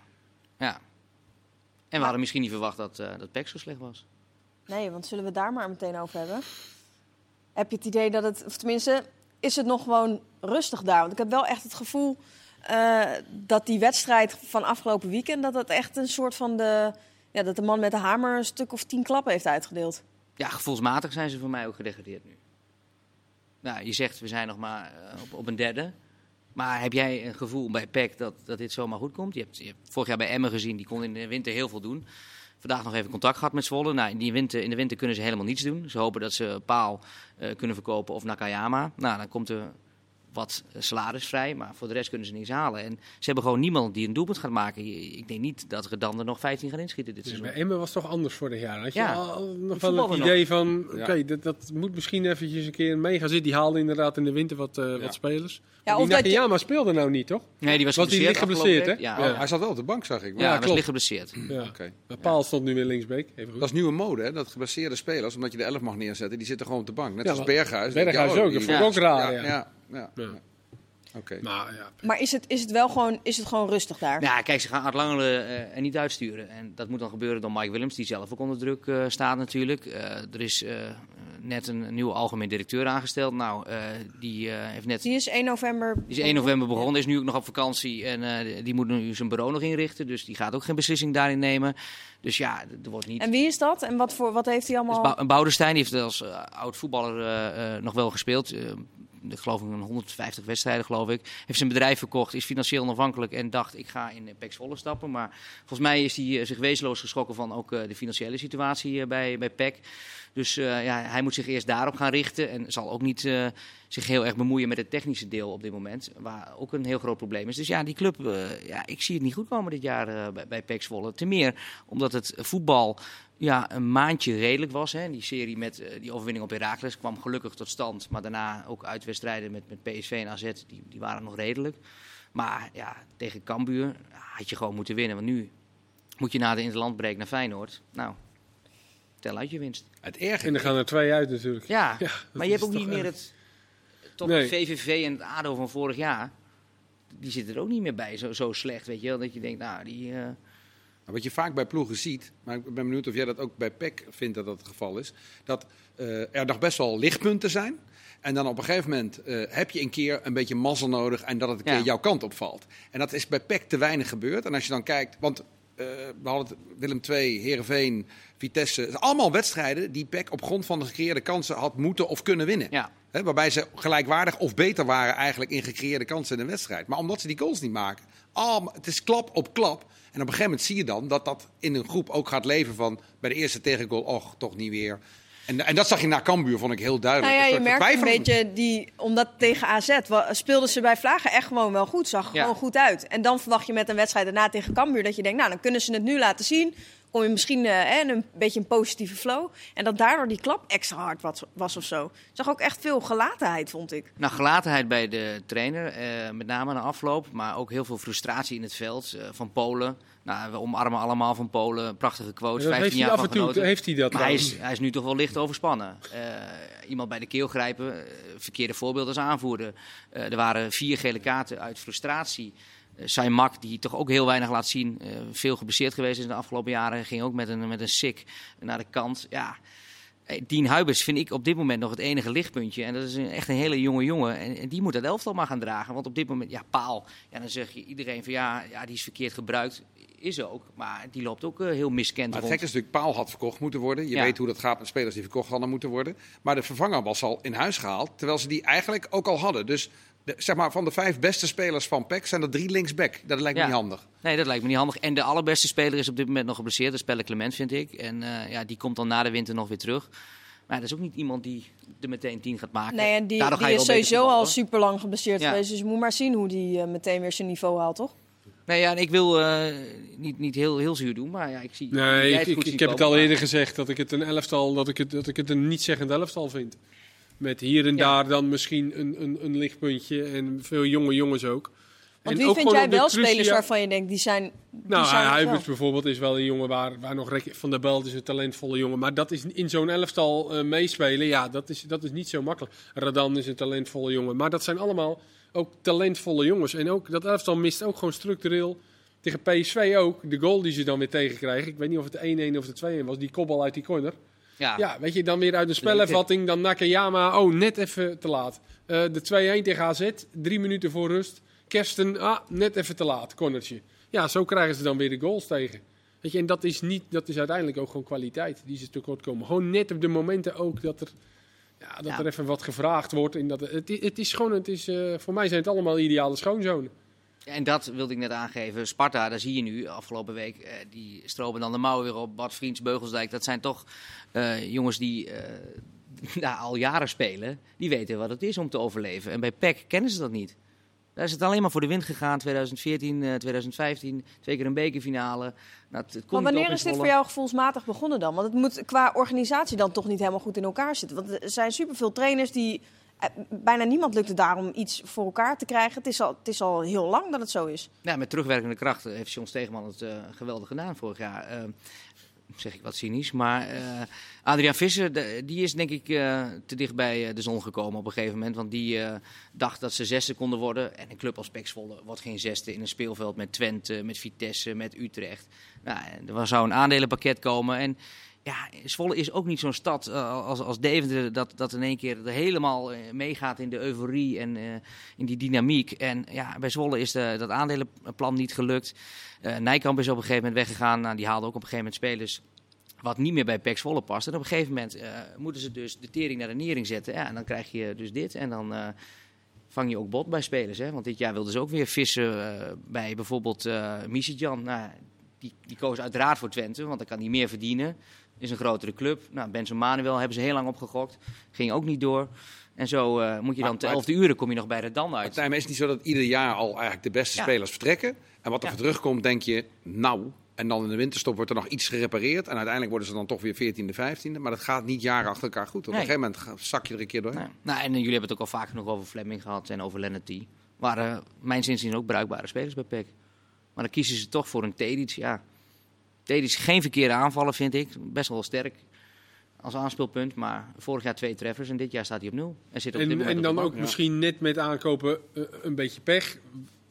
ja. En we hadden misschien niet verwacht dat, eh dat PEC zo slecht was. Nee, want zullen we het daar maar meteen over hebben? Heb je het idee dat het, of tenminste, is het nog gewoon rustig daar? Want ik heb wel echt het gevoel eh, dat die wedstrijd van afgelopen weekend, dat dat echt een soort van de, ja, dat de man met de hamer een stuk of tien klappen heeft uitgedeeld. Ja, gevoelsmatig zijn ze voor mij ook gedegradeerd nu. Nou, je zegt we zijn nog maar eh, op, op een derde. Maar heb jij een gevoel bij PEC dat, dat dit zomaar goed komt? Je hebt, je vorig jaar bij Emmen gezien, die kon in de winter heel veel doen. Vandaag nog even contact gehad met Zwolle. Nou, in, die winter, in de winter kunnen ze helemaal niets doen. Ze hopen dat ze Paal eh, kunnen verkopen of Nakayama. Nou, dan komt er wat salarisvrij, maar voor de rest kunnen ze niks halen. En ze hebben gewoon niemand die een doelpunt gaat maken. Ik denk niet dat Redan er nog 15 gaan inschieten dit Dus seizoen. bij Emmen was toch anders vorig jaar. Had je Ja, al, nog wel het nog. idee van, Ja. oké, dat, dat moet misschien eventjes een keer mee gaan zitten. Die haalde inderdaad in de winter wat, eh, Ja. wat spelers. Ja, die of dat je- Nakayama speelde nou niet, toch? Nee, die was, Was die geblesseerd licht geblesseerd, hè? Ja, Ja. Hij zat wel op de bank, zag ik. ja, Maar- hij was klopt. licht geblesseerd. Ja. Oké. Maar Paal stond nu weer linksbeek. Even goed. Dat is nieuwe mode, hè? dat geblesseerde spelers, omdat je de elf mag neerzetten, die zitten gewoon op de bank. Net Ja, als maar- Berghuis. Berghuis Ja, oh, ook, die- dat vond ik ook raar, ja. Ja. Maar ja, Maar is het, is het wel gewoon, is het gewoon rustig daar? Nou, ja, kijk, ze gaan Art Langelen eh, er niet uitsturen. En dat moet dan gebeuren door Mike Willems, die zelf ook onder druk eh, staat natuurlijk. Eh, er is eh, net een, nieuwe algemeen directeur aangesteld. Nou, eh, die eh, heeft net... Die is 1 november. Die is 1 november begonnen, is nu ook nog op vakantie en eh, die moet nu zijn bureau nog inrichten. Dus die gaat ook geen beslissing daarin nemen. Dus ja, er wordt niet... En wie is dat? En wat, voor, wat heeft hij Dus allemaal? Bou- Boudestein die heeft als oud voetballer eh, nog wel gespeeld. Ik geloof in 150 wedstrijden, geloof ik. Heeft zijn bedrijf verkocht, is financieel onafhankelijk en dacht ik ga in eh, PEC Zwolle stappen. Maar volgens mij is hij eh, zich wezenloos geschrokken van ook eh, de financiële situatie bij, bij PEC. Dus eh, ja, hij moet zich eerst daarop gaan richten en zal ook niet eh, zich heel erg bemoeien met het technische deel op dit moment. Waar ook een heel groot probleem is. Dus ja, die club, eh, ja, ik zie het niet goed komen dit jaar bij, bij PEC Zwolle. Ten meer omdat het voetbal ja, een maandje redelijk was. Hè. Die serie met die overwinning op Heracles kwam gelukkig tot stand. Maar daarna ook uitwedstrijden met, met PSV en AZ, die, die waren nog redelijk. Maar ja, tegen Cambuur had je gewoon moeten winnen. Want nu moet je na de interlandbreek naar Feyenoord. Nou, tel uit je winst. Het erge en er gaan er twee uit natuurlijk. Ja, Ja, maar je hebt ook niet meer erg. het... Tot Nee. het VVV en het ADO van vorig jaar. Die zitten er ook niet meer bij, zo, zo slecht, weet je wel. Dat je denkt, nou, die... eh, Wat je vaak bij ploegen ziet, maar ik ben benieuwd of jij dat ook bij PEC vindt dat dat het geval is, dat eh, er nog best wel lichtpunten zijn. En dan op een gegeven moment eh, heb je een keer een beetje mazzel nodig en dat het een keer jouw kant opvalt. En dat is bij PEC te weinig gebeurd. En als je dan kijkt, want we hadden het Willem II, Heerenveen, Vitesse, allemaal wedstrijden die PEC op grond van de gecreëerde kansen had moeten of kunnen winnen. ja, waarbij ze gelijkwaardig of beter waren eigenlijk in gecreëerde kansen in de wedstrijd. Maar omdat ze die goals niet maken, allemaal- het is klap op klap. En op een gegeven moment zie je dan dat dat in een groep ook gaat leven van bij de eerste tegengoal, och, toch niet weer. En, en dat zag je na Cambuur, vond ik heel duidelijk. Nou ja, je merkt een beetje, die, omdat tegen AZ speelden ze bij Vlagen echt gewoon wel goed. Zag er Ja. gewoon goed uit. En dan verwacht je met een wedstrijd daarna tegen Cambuur dat je denkt, nou dan kunnen ze het nu laten zien. Kom je misschien eh, een beetje een positieve flow. En dat daardoor die klap extra hard was, was of zo. Ik zag ook echt veel gelatenheid, vond ik. Nou, gelatenheid bij de trainer, eh, met name na afloop, maar ook heel veel frustratie in het veld eh, van Polen. Nou, we omarmen allemaal van Polen, prachtige quote, Dat 15 heeft hij jaar af van en toe genoten. heeft hij dat Maar hij is, hij is nu toch wel licht overspannen. Eh, iemand bij de keel grijpen, verkeerde voorbeeld als aanvoerder. Eh, er waren vier gele kaarten uit frustratie. Uh, Saimak, die toch ook heel weinig laat zien, eh, veel geblesseerd geweest is in de afgelopen jaren, ging ook met een, met een sik naar de kant. Ja, eh, Dien Huibers vind ik op dit moment nog het enige lichtpuntje. En dat is een, echt een hele jonge jongen. En, en die moet dat elftal maar gaan dragen. Want op dit moment, ja, paal. Ja, dan zeg je iedereen van ja, ja die is verkeerd gebruikt. Is ook. Maar die loopt ook eh, heel miskend Maar het rond. gekke is natuurlijk, Paal had verkocht moeten worden. Je Ja. weet hoe dat gaat met spelers die verkocht hadden moeten worden. Maar de vervanger was al in huis gehaald, terwijl ze die eigenlijk ook al hadden. Dus de, zeg maar, van de vijf beste spelers van PEC zijn er drie linksback. Dat lijkt me Ja. niet handig. Nee, dat lijkt me niet handig. En de allerbeste speler is op dit moment nog geblesseerd. Dat is Pelle Clement, vind ik. En eh, ja, die komt dan na de winter nog weer terug. Maar dat is ook niet iemand die er meteen tien gaat maken. Nee, en die, is sowieso al super lang geblesseerd Ja. geweest. Dus je moet maar zien hoe die eh, meteen weer zijn niveau haalt, toch? Nee, ja, en ik wil eh, niet, niet heel, heel zuur doen, maar ja, ik zie... Nee, ik, heb het al maar- eerder gezegd dat ik het een elftal, dat ik het, dat ik het een niet-zeggend elftal vind. Met hier en daar dan misschien een, een, een lichtpuntje en veel jonge jongens ook. Want En wie vind jij wel crucia- spelers waarvan je denkt, die zijn... Die Nou, zijn Huibers wel. bijvoorbeeld is wel een jongen waar, waar nog van der Belt is een talentvolle jongen. Maar dat is in zo'n elftal eh, meespelen, ja, dat is, dat is niet zo makkelijk. Radan is een talentvolle jongen. Maar dat zijn allemaal ook talentvolle jongens. En ook dat elftal mist ook gewoon structureel. Tegen PSV ook. De goal die ze dan weer tegenkrijgen. Ik weet niet of het de 1-1 of de 2-1 was. Die kopbal uit die corner. Ja, Ja, weet je, dan weer uit de spelervatting. Dan Nakayama, oh, net even te laat. Eh, de 2-1 tegen AZ, drie minuten voor rust. Kersten, ah, net even te laat, cornertje. Ja, zo krijgen ze dan weer de goals tegen. Weet je, en dat is, niet, dat is uiteindelijk ook gewoon kwaliteit die ze tekort komen. Gewoon net op de momenten ook dat er, ja, dat Ja. er even wat gevraagd wordt. En dat, het, het is gewoon, het is, eh, voor mij zijn het allemaal ideale schoonzonen. En dat wilde ik net aangeven. Sparta, daar zie je nu afgelopen week. eh, die stropen dan de mouwen weer op. Bart Vriends, Beugelsdijk. Dat zijn toch eh, jongens die eh, nou, al jaren spelen, die weten wat het is om te overleven. En bij PEC kennen ze dat niet. Daar is het alleen maar voor de wind gegaan. 2014, eh, 2015, twee keer een bekerfinale. Nou, het, Maar wanneer is dit voor jou gevoelsmatig begonnen dan? Want het moet qua organisatie dan toch niet helemaal goed in elkaar zitten. Want er zijn superveel trainers die... eh, Bijna niemand lukt het daarom iets voor elkaar te krijgen. Het is, al, het is al heel lang dat het zo is. Ja, met terugwerkende kracht heeft John Stegeman het eh, geweldig gedaan vorig jaar. Eh, zeg ik wat cynisch. Maar Adriaan Visser, die is denk ik te dicht bij de zon gekomen op een gegeven moment. Want die dacht dat ze zesde konden worden. En een club als Pek wordt geen zesde in een speelveld met Twente, met Vitesse, met Utrecht. Nou, er zou een aandelenpakket komen. En ja, Zwolle is ook niet zo'n stad eh, als, als Deventer dat, dat in één keer er helemaal eh, meegaat in de euforie en eh, in die dynamiek. En ja, bij Zwolle is de, dat aandelenplan niet gelukt. Nijkamp is op een gegeven moment weggegaan. Nou, die haalde ook op een gegeven moment spelers wat niet meer bij PEC Zwolle past. En op een gegeven moment moeten ze dus de tering naar de nering zetten. Ja, en dan krijg je dus dit. En dan vang je ook bot bij spelers. Hè? Want dit jaar wilden ze ook weer vissen bij bijvoorbeeld Misitjan. Nou, die, die koos uiteraard voor Twente, want dan kan hij meer verdienen. Is een grotere club. Nou, Benson Manuel hebben ze heel lang opgegokt. Ging ook niet door. En zo eh, moet je dan te elfde uren kom je nog bij Redan uit. Het is het niet zo dat ieder jaar al eigenlijk de beste Ja. spelers vertrekken. En wat er Ja. voor terugkomt, denk je, nou. En dan in de winterstop wordt er nog iets gerepareerd. En uiteindelijk worden ze dan toch weer 14e, 15e. Maar dat gaat niet jaren achter elkaar goed. Op Nee. een gegeven moment zak je er een keer doorheen. Nou, nou, en eh, jullie hebben het ook al vaak genoeg over Fleming gehad en over Lennart T. Waren mijn zin ook bruikbare spelers bij PEC. Maar dan kiezen ze toch voor een Tedic. Ja, Tedic geen verkeerde aanvallen, vind ik. Best wel sterk als aanspeelpunt. Maar vorig jaar twee treffers en dit jaar staat hij op nul. En, zit op En, en dan ook misschien net met aankopen eh, een beetje pech.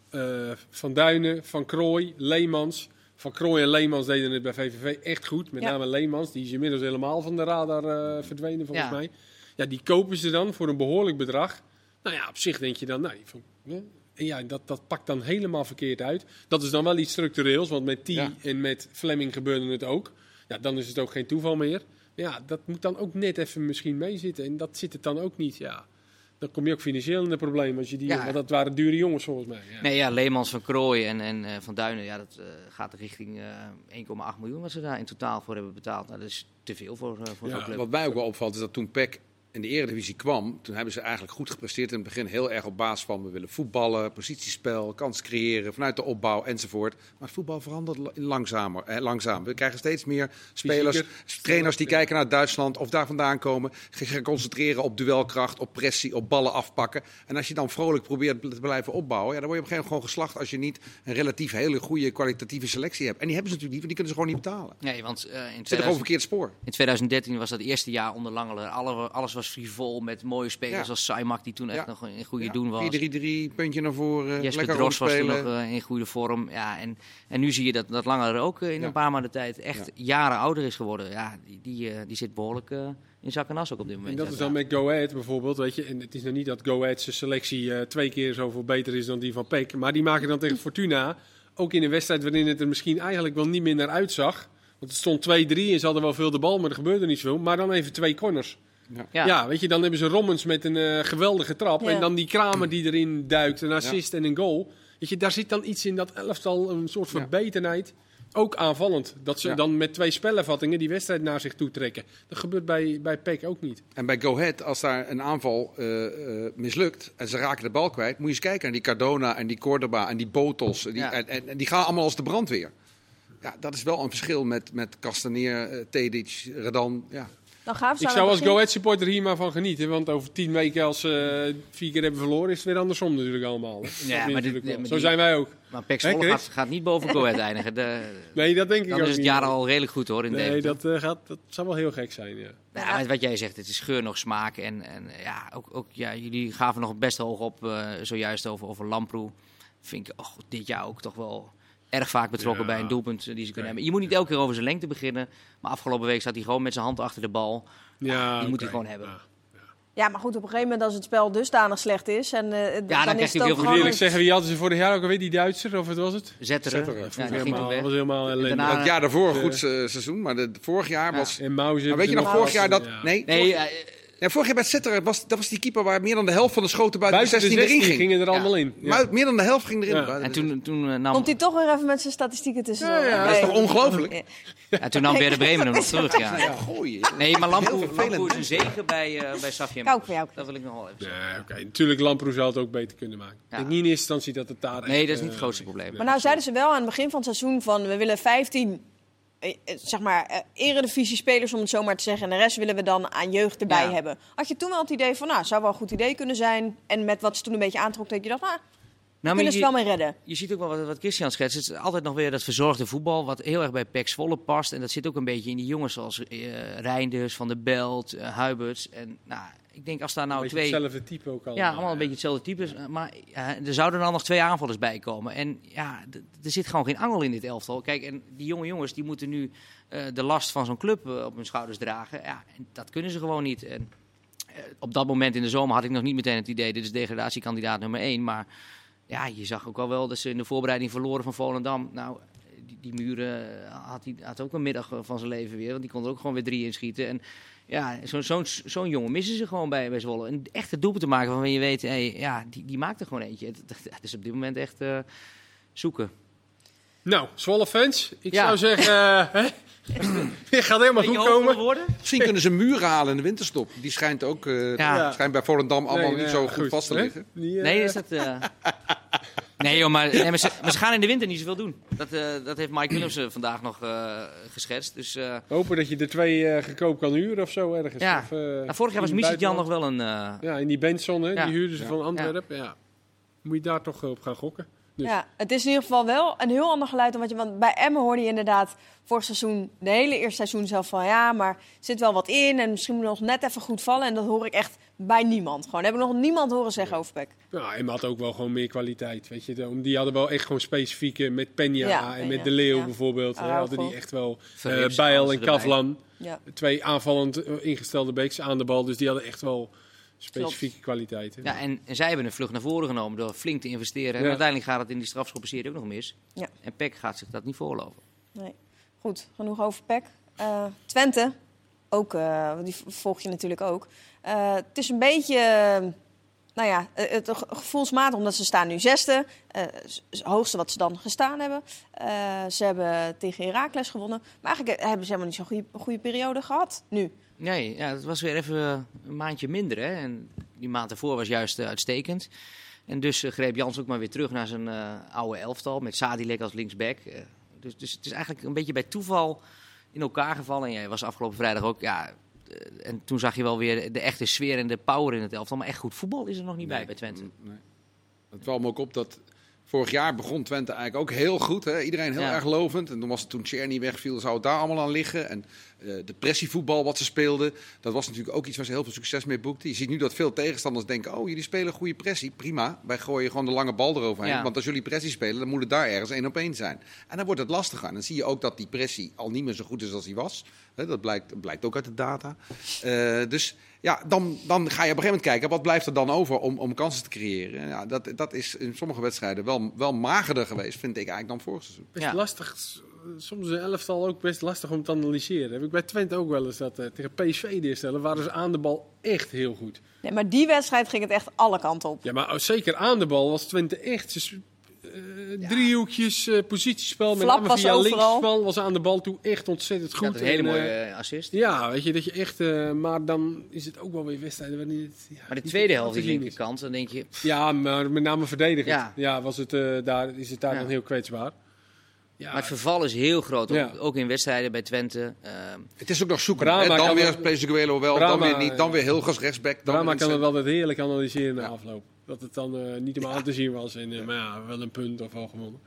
Eh, van Duinen, Van Krooi, Leemans. Van Krooi en Leemans deden het bij VVV echt goed. Met Ja. name Leemans, die is inmiddels helemaal van de radar eh, verdwenen volgens Ja. mij. Ja, die kopen ze dan voor een behoorlijk bedrag. Nou ja, op zich denk je dan, nou, die van- ja. En ja, dat, dat pakt dan helemaal verkeerd uit. Dat is dan wel iets structureels, want met T Ja. en met Fleming gebeurde het ook. Ja, dan is het ook geen toeval meer. Ja, dat moet dan ook net even misschien meezitten. En dat zit het dan ook niet, ja. Dan kom je ook financieel in de problemen. Als je die, Ja. Want dat waren dure jongens volgens mij. Ja. Nee, ja, Leemans van Krooij en, en eh, Van Duinen, ja, dat eh, gaat richting eh 1,8 miljoen wat ze daar in totaal voor hebben betaald. Nou, dat is te veel voor, eh, voor Ja, zo'n club. Wat mij ook wel opvalt is dat toen PEC in de Eredivisie kwam, toen hebben ze eigenlijk goed gepresteerd in het begin. Heel erg op basis van we willen voetballen, positiespel, kans creëren vanuit de opbouw enzovoort. Maar het voetbal verandert la- langzamer, eh, langzaam. We krijgen steeds meer spelers, Fysieker. trainers die kijken naar Duitsland of daar vandaan komen. Ge- Gaan concentreren op duelkracht, op pressie, op ballen afpakken. En als je dan vrolijk probeert te blijven opbouwen, ja, dan word je op een gegeven moment gewoon geslacht als je niet een relatief hele goede kwalitatieve selectie hebt. En die hebben ze natuurlijk niet, want die kunnen ze gewoon niet betalen. Nee, want eh, in Zit er gewoon 2000 verkeerd spoor. In 2013 was dat het eerste jaar onder Langeler. Alle, alles was frivol met mooie spelers Ja. als Saimak, die toen echt Ja. nog in goede Ja, doen was. 4-3-3, puntje naar voren, Jesper lekker Dros was toen nog eh, in goede vorm. Ja, en, en nu zie je dat, dat Langeler ook eh, in Ja. een paar maanden tijd echt Ja. jaren ouder is geworden. Ja, die, die, eh, die zit behoorlijk eh, in zak en as ook op dit moment. En dat is dan met Go Ahead bijvoorbeeld, weet je. En het is nog niet dat Go Ahead zijn selectie twee keer zoveel beter is dan die van Peck. Maar die maken dan tegen Fortuna, ook in een wedstrijd waarin het er misschien eigenlijk wel niet meer naar uitzag. Want het stond 2-3 en ze hadden wel veel de bal, maar er gebeurde niet zoveel. Maar dan even twee corners. Ja. Ja, weet je, dan hebben ze Rommens met een eh, geweldige trap. Ja. En dan die Kramer die erin duikt, een assist en een goal. Weet je, daar zit dan iets in dat elftal, een soort Ja. verbetenheid. Ook aanvallend. Dat ze Ja. dan met twee spellenvattingen die wedstrijd naar zich toe trekken. Dat gebeurt bij, bij Peck ook niet. En bij Go Ahead, als daar een aanval eh, eh, mislukt en ze raken de bal kwijt, moet je eens kijken naar die Cardona en die Cordoba en die Botos. Die, Ja. en, en, en die gaan allemaal als de brandweer. Ja, dat is wel een verschil met, met Castaneer, Tedic, Redan. Ja. Dan Ik zou als begin- Go Ahead supporter hier maar van genieten. Want over tien weken als ze vier keer hebben verloren, is het weer andersom natuurlijk allemaal. Ja, maar natuurlijk dit- maar Zo die- zijn wij ook. Maar Pek Zwolle gaat, gaat niet boven Go Ahead eindigen. De, Nee, dat denk ik dan ook is het jaar al redelijk goed hoor in Nee, Deventer. dat, eh, gaat, dat zou wel heel gek zijn, ja. Wat jij zegt, het is geur nog smaak. En, en ja, ook, ook, ja, jullie gaven nog best hoog op, eh, zojuist over, over Lamproe. Vind ik oh, dit jaar ook toch wel erg vaak betrokken Ja. bij een doelpunt eh, die ze kunnen hebben. Je moet niet elke keer over zijn lengte beginnen. Maar afgelopen week zat hij gewoon met zijn hand achter de bal. Ja, die moet hij gewoon hebben. Ja. Ja, maar goed, op een gegeven moment als het spel dusdanig slecht is... En, eh, dan, krijgt is het ook heel eerlijk zeggen, wie hadden ze vorig jaar ook alweer? Die Duitser, of wat was het? Zetteren. Zetteren. Ja, helemaal, weg. was helemaal daarna- Het jaar daarvoor een eh, goed se- seizoen, maar de, vorig jaar ja. was... En Mauze. Maar weet je nog, vorig jaar dat... Ja. Nee, Nee, vorig- eh, Ja, vorig jaar bij Zetter was, dat was die keeper waar meer dan de helft van de schoten buiten, Buiten de de 16 erin 16 ging. gingen er allemaal in. Ja. Maar meer dan de helft ging erin. Ja. En toen, toen eh, nam, Komt hij toch weer even met zijn statistieken tussendoor? Ja, ja, Dat is toch ongelooflijk? ja, toen nam Werder Bremen hem nog terug. Ja. Ja. Nee, maar Lamproe, is een zegen bij, eh bij voor jou. Dat wil ik nog wel even zeggen. Nee, oké. Natuurlijk, Lamproe zou het ook beter kunnen maken. Ik Ja. denk niet in eerste instantie dat het daar Nee, echt, dat is niet eh, het grootste probleem. Maar nou zeiden ze wel aan het begin van het seizoen van we willen 15 eh, eh, zeg maar eh, eredivisie spelers om het zo maar te zeggen en de rest willen we dan aan jeugd erbij Ja. hebben. Had je toen wel het idee van nou, zou wel een goed idee kunnen zijn en met wat ze toen een beetje aantrok dat je dacht, nou, Nou, kunnen ze wel mee redden. je ziet ook wel wat, wat Christian schetst. Het is altijd nog weer dat verzorgde voetbal, wat heel erg bij Pek Zwolle past. En dat zit ook een beetje in die jongens zoals eh Reinders, Van der Belt, eh Huiberts. En nou, ik denk als daar nou Een twee... hetzelfde type ook al. Ja, allemaal een beetje hetzelfde type. Maar ja, er zouden dan nog twee aanvallers bij komen. En ja, er zit gewoon geen angel in dit elftal. Kijk, en die jonge jongens die moeten nu eh, de last van zo'n club eh, op hun schouders dragen. Ja, en dat kunnen ze gewoon niet. En, eh, op dat moment in de zomer had ik nog niet meteen het idee, dit is degradatiekandidaat nummer één. Maar ja, je zag ook al wel dat ze in de voorbereiding verloren van Volendam. Nou, die, die muren eh, had, hij had ook een middag eh, van zijn leven weer. Want die kon er ook gewoon weer drie inschieten. En ja, zo'n zo'n zo'n jongen missen ze gewoon bij, bij Zwolle. Een echte doelpunt te maken waarvan je weet, hey, ja, die, die maakt er gewoon eentje. Het, het- het is op dit moment echt eh, zoeken. Nou, Zwolle fans, ik Ja. zou zeggen, eh, hè? het gaat helemaal goed komen. Misschien kunnen ze muren halen in de winterstop. Die schijnt ook eh, Ja. schijnt bij Volendam allemaal Nee, niet zo ja, goed, vast te liggen. Die, eh, Nee, is dat... Nee, joh, maar, nee, maar, ze, maar ze gaan in de winter niet zoveel doen. Dat, eh, dat heeft Mike Willemsen vandaag nog eh, geschetst. Dus, eh, Hopen dat je er twee eh goedkoop kan huren of zo ergens. Ja. Of, nou, vorig jaar was Misitjan buitenland. nog wel een... eh, Ja, in die Benson, hè, Ja. die huurden ze Ja. van Antwerpen. Ja. Moet je daar toch op gaan gokken. Dus- Ja, het is in ieder geval wel een heel ander geluid dan wat je. Want bij Emmen hoorde je inderdaad vorig seizoen, de hele eerste seizoen zelf van ja, maar er zit wel wat in en misschien moet nog net even goed vallen. En dat hoor ik echt bij niemand. Gewoon heb ik nog niemand horen zeggen over Peck. Ja, en had ook wel gewoon meer kwaliteit. Weet je. De- Die hadden wel echt gewoon specifieke met Peña Ja, en Peña, met De Leeuw ja. bijvoorbeeld. hè, Araujo. hadden die echt wel eh Bijl en. Kavlan. Ja. Twee aanvallend eh, ingestelde beeks aan de bal. Dus die hadden echt wel specifieke kwaliteiten. Ja, en, en zij hebben een vlucht naar voren genomen door flink te investeren. En Ja. uiteindelijk gaat het in die strafschoppenserie ook nog mis. Ja. En Peck gaat zich dat niet voorloven. Nee. Goed, genoeg over Peck. Eh, Twente, ook, eh, die volg je natuurlijk ook. Eh, het is een beetje, nou ja, eh, het ge- gevoelsmatig, omdat ze staan nu zesde. eh, het hoogste wat ze dan gestaan hebben. Eh, ze hebben tegen Heracles gewonnen. Maar eigenlijk hebben ze helemaal niet zo'n goede, goede periode gehad nu. Nee, ja, het was weer even een maandje minder. Hè? En die maand ervoor was juist uitstekend. En dus greep Jans ook maar weer terug naar zijn oude elftal. Met Sadilek als linksback. Dus, dus het is eigenlijk een beetje bij toeval in elkaar gevallen. En jij was afgelopen vrijdag ook. Ja, en toen zag je wel weer de echte sfeer en de power in het elftal. Maar echt goed voetbal is er nog niet bij bij Twente. Nee. Het valt me ook op dat vorig jaar begon Twente eigenlijk ook heel goed. Hè? Iedereen heel Ja. erg lovend. En toen was het toen Czerny wegviel, zou het daar allemaal aan liggen. En eh, de pressievoetbal wat ze speelden, dat was natuurlijk ook iets waar ze heel veel succes mee boekten. Je ziet nu dat veel tegenstanders denken, oh jullie spelen goede pressie, prima. Wij gooien gewoon de lange bal eroverheen. Ja. Want als jullie pressie spelen, dan moet het daar ergens één op één zijn. En dan wordt het lastiger. En dan zie je ook dat die pressie al niet meer zo goed is als die was. Hè, dat blijkt, blijkt ook uit de data. Eh, dus ja, dan, dan ga je op een gegeven moment kijken, wat blijft er dan over om, om kansen te creëren? Ja, dat, dat is in sommige wedstrijden wel, wel magerder geweest, vind ik eigenlijk dan vorig seizoen. Best Ja. lastig. Soms een elftal ook best lastig om te analyseren. Heb ik bij Twente ook wel eens dat eh, tegen PSV de eerste helft waren ze aan de bal echt heel goed. Nee, maar die wedstrijd ging het echt alle kanten op. Ja, maar zeker aan de bal was Twente echt. Eh, Driehoekjes, eh, positiespel, met Flap name was via linksspel was aan de bal toe echt ontzettend Ja, goed. dat is een hele En, mooie eh, assist. ja, weet je, dat je echt... eh, maar dan is het ook wel weer wedstrijden waarin het... Ja, Maar de tweede helft, die linkerkant, dan denk je... Ja, maar met name verdedigend. Ja. Ja, was het, eh, daar, is het daar Ja. dan heel kwetsbaar. Ja, Maar het verval is heel groot, ook, Ja. ook in wedstrijden bij Twente. Ehm, Het is ook nog zoeken. Brahma? Dan kan weer wel- Plezuguelo wel, Brahma, dan weer niet. Dan ja. weer Hilgers rechtsback. Dan weer kan het wel dat heerlijk analyseren na Ja. afloop. Dat het dan eh, niet aan te zien was. En, eh, maar ja, wel een punt of wel gewonnen.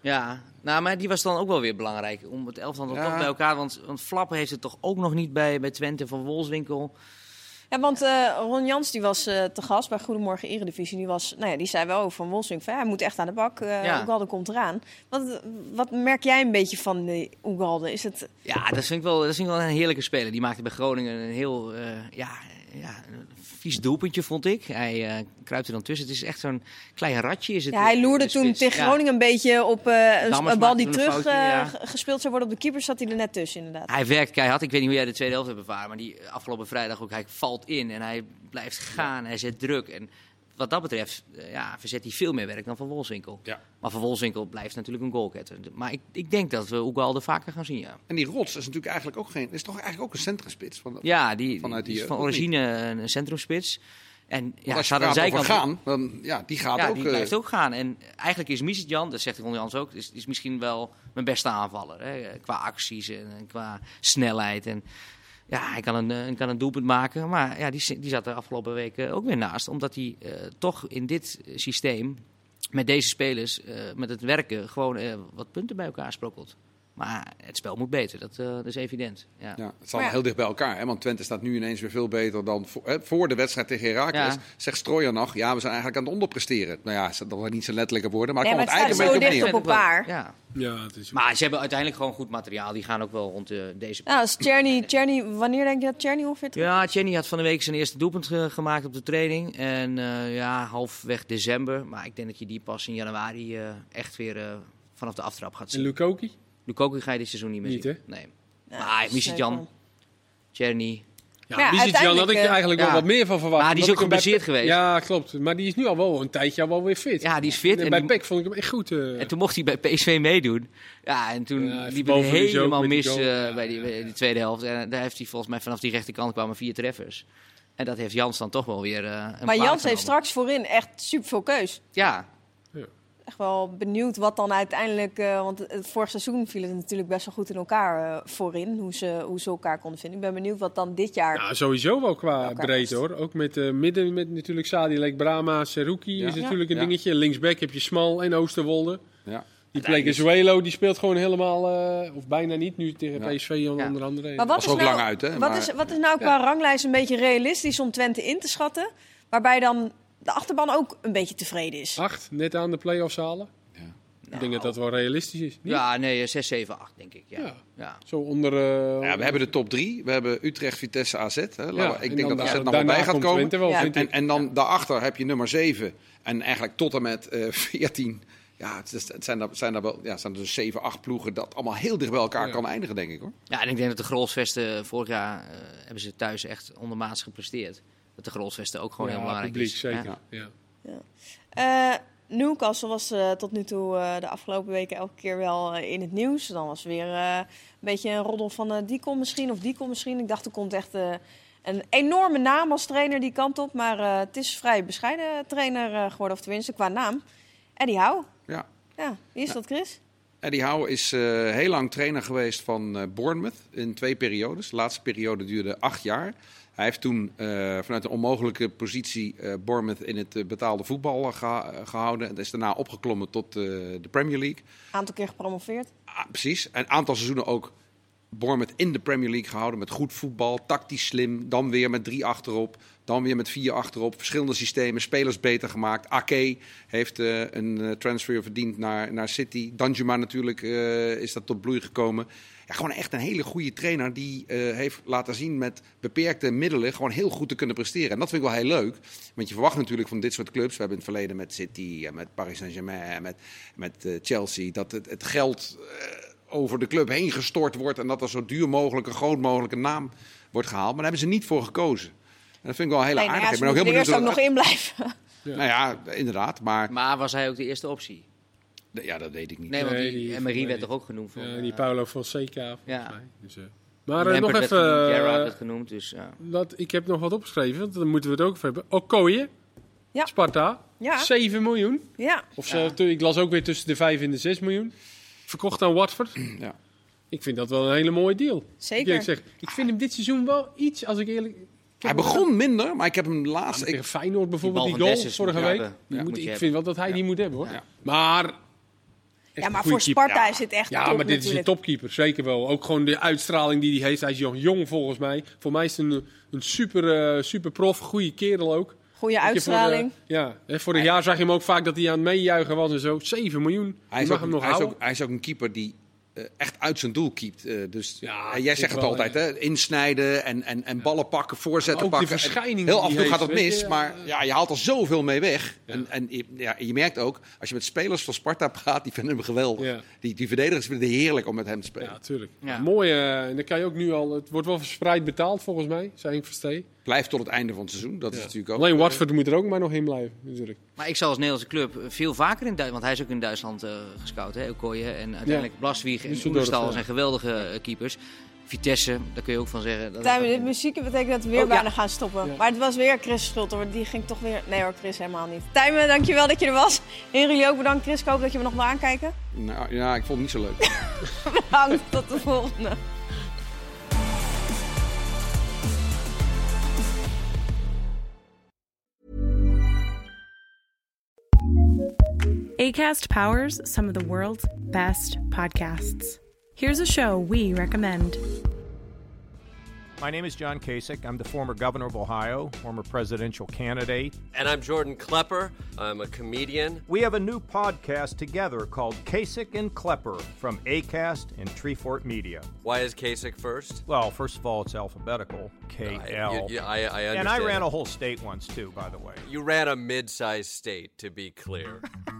Ja, nou, maar die was dan ook wel weer belangrijk om het elftal dan Ja. toch bij elkaar. Want, want Flappen heeft het toch ook nog niet bij, bij Twente van Wolfswinkel. Ja, want eh, Ron Jans die was eh, te gast bij Goedemorgen Eredivisie. Die, was, nou ja, die zei wel over Van Wolfswinkel van ja, hij moet echt aan de bak. eh Ja. Oegalde komt eraan. Wat, wat merk jij een beetje van die Oegalde? Is het... Ja, dat vind, ik wel, dat vind ik wel een heerlijke speler. Die maakte bij Groningen een heel, eh, ja, ja, een vies doelpuntje, vond ik. Hij eh kruipt er dan tussen. Het is echt zo'n klein ratje. Is het, Ja, hij loerde de toen tegen Ja. Groningen een beetje op eh, een, bal die terug foutje, eh, ja. gespeeld zou worden op de keeper. Zat hij er net tussen, inderdaad. Hij werkt keihard. Ik weet niet hoe jij de tweede helft hebt ervaren. Maar die afgelopen vrijdag ook. Hij valt in en hij blijft gaan. Hij zet druk. En wat dat betreft eh, ja, verzet hij veel meer werk dan Van Wolfswinkel. Ja. Maar Van Wolfswinkel blijft natuurlijk een goalgetter. Maar ik, ik denk dat we Oegalde vaker gaan zien, ja. En die rots is natuurlijk eigenlijk ook geen. Is toch eigenlijk ook een centrumspits? Van, Ja, die, Vanuit die die, is van ook niet. origine een centrumspits. En ja, als je de praat zijkant... gaan, dan ja, die gaat ja, ook. die eh, blijft ook gaan. En eigenlijk is Misitjan, dat zegt Ron Jans ook, is, is misschien wel mijn beste aanvaller. Hè? Qua acties en, en qua snelheid. En ja, hij kan een, eh, kan een doelpunt maken. Maar ja, die, die zat er afgelopen week eh, ook weer naast. Omdat hij eh, toch in dit systeem, met deze spelers, met het werken, gewoon wat punten bij elkaar sprokkelt. Maar het spel moet beter, dat, eh, dat is evident. Ja. Ja, het ja. heel dicht bij elkaar. Hè? Want Twente staat nu ineens weer veel beter dan voor, hè, voor de wedstrijd tegen Herakles. Ja. Zegt Strooijer nog, ja, we zijn eigenlijk aan het onderpresteren. Nou ja, dat waren niet zo letterlijke woorden, maar Nee, het kwam staat eigenlijk zo een beetje op op elkaar. Ja. Ja, het is... Maar ze hebben uiteindelijk gewoon goed materiaal. Die gaan ook wel rond de, deze Nou, als Czerny, Czerny, wanneer denk je dat Czerny ongeveer terug Ja, Jenny had van de week zijn eerste doelpunt ge- gemaakt op de training. En eh, ja, halfweg december. Maar ik denk dat je die pas in januari eh, echt weer eh, vanaf de aftrap gaat En zien. Lukoki? Lukaku ga je dit seizoen niet meer Niet, zien. hè? Nee. Ja, maar Misitjan, zeker. Czerny. Ja, ja, Misitjan had ik er eigenlijk eh, wel ja. wat meer van verwacht. Maar die is ook geblesseerd PEC geweest. Ja, klopt. Maar die is nu al wel een tijdje al wel weer fit. Ja, die is fit. En En bij PEC vond ik hem echt goed. eh. En toen mocht hij bij PSV meedoen. Ja, en toen Ja, liep joke helemaal die mis eh, bij, die, bij tweede helft. En daar heeft hij volgens mij vanaf die rechterkant kwamen vier treffers. En dat heeft Jans dan toch wel weer eh, een Maar Jans heeft straks voorin echt super veel keus. Ja, Echt wel benieuwd wat dan uiteindelijk... eh, want het, vorig seizoen viel het natuurlijk best wel goed in elkaar eh, voorin. Hoe ze, hoe ze elkaar konden vinden. Ik ben benieuwd wat dan dit jaar... Nou, sowieso wel qua past. hoor. Ook met eh, midden met natuurlijk Sadilek, Brahma, Seruki Ja. is Ja. natuurlijk een Ja. dingetje. Linksback heb je Smal en Oosterwolde. Ja. Die Plekezuelo, die speelt gewoon helemaal, eh, of bijna niet, nu tegen Ja. PSV onder Ja. andere. Maar wat Was is, ook nou, lang uit, hè, Wat, maar- is, wat is nou qua ranglijst een beetje realistisch om Twente in te schatten? Waarbij dan de achterban ook een beetje tevreden is. Acht, net aan de play-offs halen. Ja. Ik denk dat dat wel realistisch is. Niet? ja nee, 6, 7, 8 denk ik. Ja. Ja. Ja. Zo onder... eh, Ja, we hebben de top drie. We hebben Utrecht, Vitesse, AZ. Hè. Ja, ik en denk dan dat AZ daar- nog wel bij gaat komt komen. Wel, En, dan daarachter heb je nummer 7. En eigenlijk tot en met eh 14. Ja, het, zijn, er, zijn er wel ja, zijn er dus 7, 8 ploegen dat allemaal heel dicht bij elkaar Ja. kan eindigen, denk ik hoor. ja, en ik denk dat de Grolsvesten vorig jaar eh, hebben ze thuis echt ondermaats gepresteerd. Dat de Grolsvesten ook gewoon ja, heel belangrijk publiek, is. zeker. Ja. Ja. Eh, Newcastle was eh, tot nu toe eh, de afgelopen weken elke keer wel in het nieuws. Dan was weer eh, een beetje een roddel van eh, die komt misschien of die komt misschien. Ik dacht er komt echt eh, een enorme naam als trainer die kant op. Maar eh, het is vrij bescheiden trainer eh, geworden, of tenminste qua naam. Eddie Howe. Ja. Ja, wie is dat Chris? Eddie Howe is eh, heel lang trainer geweest van eh, Bournemouth in twee periodes. De laatste periode duurde acht jaar. Hij heeft toen eh, vanuit een onmogelijke positie Bournemouth in het betaalde voetbal eh, geha- eh, gehouden. En is daarna opgeklommen tot de Premier League. Aantal keer gepromoveerd. Ah, precies. En een aantal seizoenen ook Bournemouth in de Premier League gehouden. Met goed voetbal, tactisch slim. Dan weer met drie achterop. Dan weer met vier achterop. Verschillende systemen, spelers beter gemaakt. Ake heeft eh, een eh, transfer verdiend naar, naar City. Danjuma natuurlijk eh, is dat tot bloei gekomen. Ja, gewoon echt een hele goede trainer die heeft laten zien met beperkte middelen gewoon heel goed te kunnen presteren. En dat vind ik wel heel leuk. Want je verwacht natuurlijk van dit soort clubs. We hebben in het verleden met City en met Paris Saint-Germain en met, met Chelsea. Dat het, het geld over de club heen gestort wordt. En dat er zo duur mogelijk een groot mogelijke naam wordt gehaald. Maar daar hebben ze niet voor gekozen. En dat vind ik wel hele Nee, nou ja, aardig. ik ben ook heel benieuwd. eerst nog in blijven. Nou ja, inderdaad. Maar Maar was hij ook de eerste optie? ja, dat weet ik niet. Nee, want Nee, die, nee. werd toch ook genoemd? Voor, Ja, die eh, Paulo Fonseca. volgens mij. Dus, eh, maar eh, nog even... Gerrard werd genoemd, dus ja. dat, ik heb nog wat opgeschreven, want dan moeten we het ook over hebben. Okoye, Ja. Sparta, Ja, 7 miljoen. ja. Of ze, ik las ook weer tussen de 5 en de 6 miljoen. Verkocht aan Watford. Ja. Ik vind dat wel een hele mooie deal. zeker. Ik, zeg, ik vind hem dit seizoen wel iets, als ik eerlijk... Hij begon minder, maar ik heb hem Ja, laatst... tegen Feyenoord bijvoorbeeld, Die die, goal vorige week. Die Ja, moet, ik hebben. vind wel dat hij Ja. die moet hebben hoor. Ja. Maar... Ja, maar voor Sparta keeper. is het echt Ja, top maar dit is een topkeeper, zeker wel. Ook gewoon de uitstraling die hij heeft. Hij is nog jong volgens mij. Voor mij is het een, een super, eh, super prof, goede kerel ook. Goede voor de- uitstraling. ja, hè, vorig jaar zag je hem ook vaak dat hij aan het meejuichen was en zo. 7 miljoen. Hij is, ook, hem nog hij, is houden. ook, hij is ook een keeper die... eh, eh, echt uit zijn doel keept. Eh, dus Ja, en jij zegt het wel, altijd, hè? insnijden en, en, en ballen pakken, voorzetten ook pakken. Heel af en toe gaat weet mis, je, maar ja. je haalt er zoveel mee weg. Ja. En, en je- ja, je merkt ook, als je met spelers van Sparta praat, die vinden hem geweldig. Ja. Die, die verdedigers vinden het heerlijk om met hem te spelen. Ja, tuurlijk. Ja. Mooi, eh, en dan kan je ook nu al... Het wordt wel verspreid betaald volgens mij, zei ik Verstee. Blijft tot het einde van het seizoen. Dat is Ja. natuurlijk ook. Alleen eh, Watford moet er ook maar nog in blijven, natuurlijk. Maar ik zal als Nederlandse club veel vaker in Duitsland, want hij is ook in Duitsland eh, gescout, hè, Okoye. En uiteindelijk Blaswieg en ja. zijn geweldige eh, keepers. Vitesse, daar kun je ook van zeggen. dat- Tijmen, dat- dit muziekje betekent dat we weer Oh, ja. bijna gaan stoppen. Ja. Maar het was weer Chris' schuld hoor. Die ging toch weer... Nee hoor, Chris helemaal niet. Tijmen, dankjewel dat je er was. En jullie ook bedankt. Chris, ik hoop dat je me nog wil aankijken. Nou, ja, ik vond het niet zo leuk. Bedankt, tot de volgende. ACAST powers some of the world's best podcasts. Here's a show we recommend. My name is John Kasich. I'm the former governor of Ohio, former presidential candidate. And I'm Jordan Klepper. I'm a comedian. We have a new podcast together called Kasich and Klepper from ACAST and Treefort Media. Why is Kasich first? Well, first of all, it's alphabetical K I, L. you- you- I, I understand. And I ran a whole state once, too, by the way. You ran a mid-sized state, to be clear.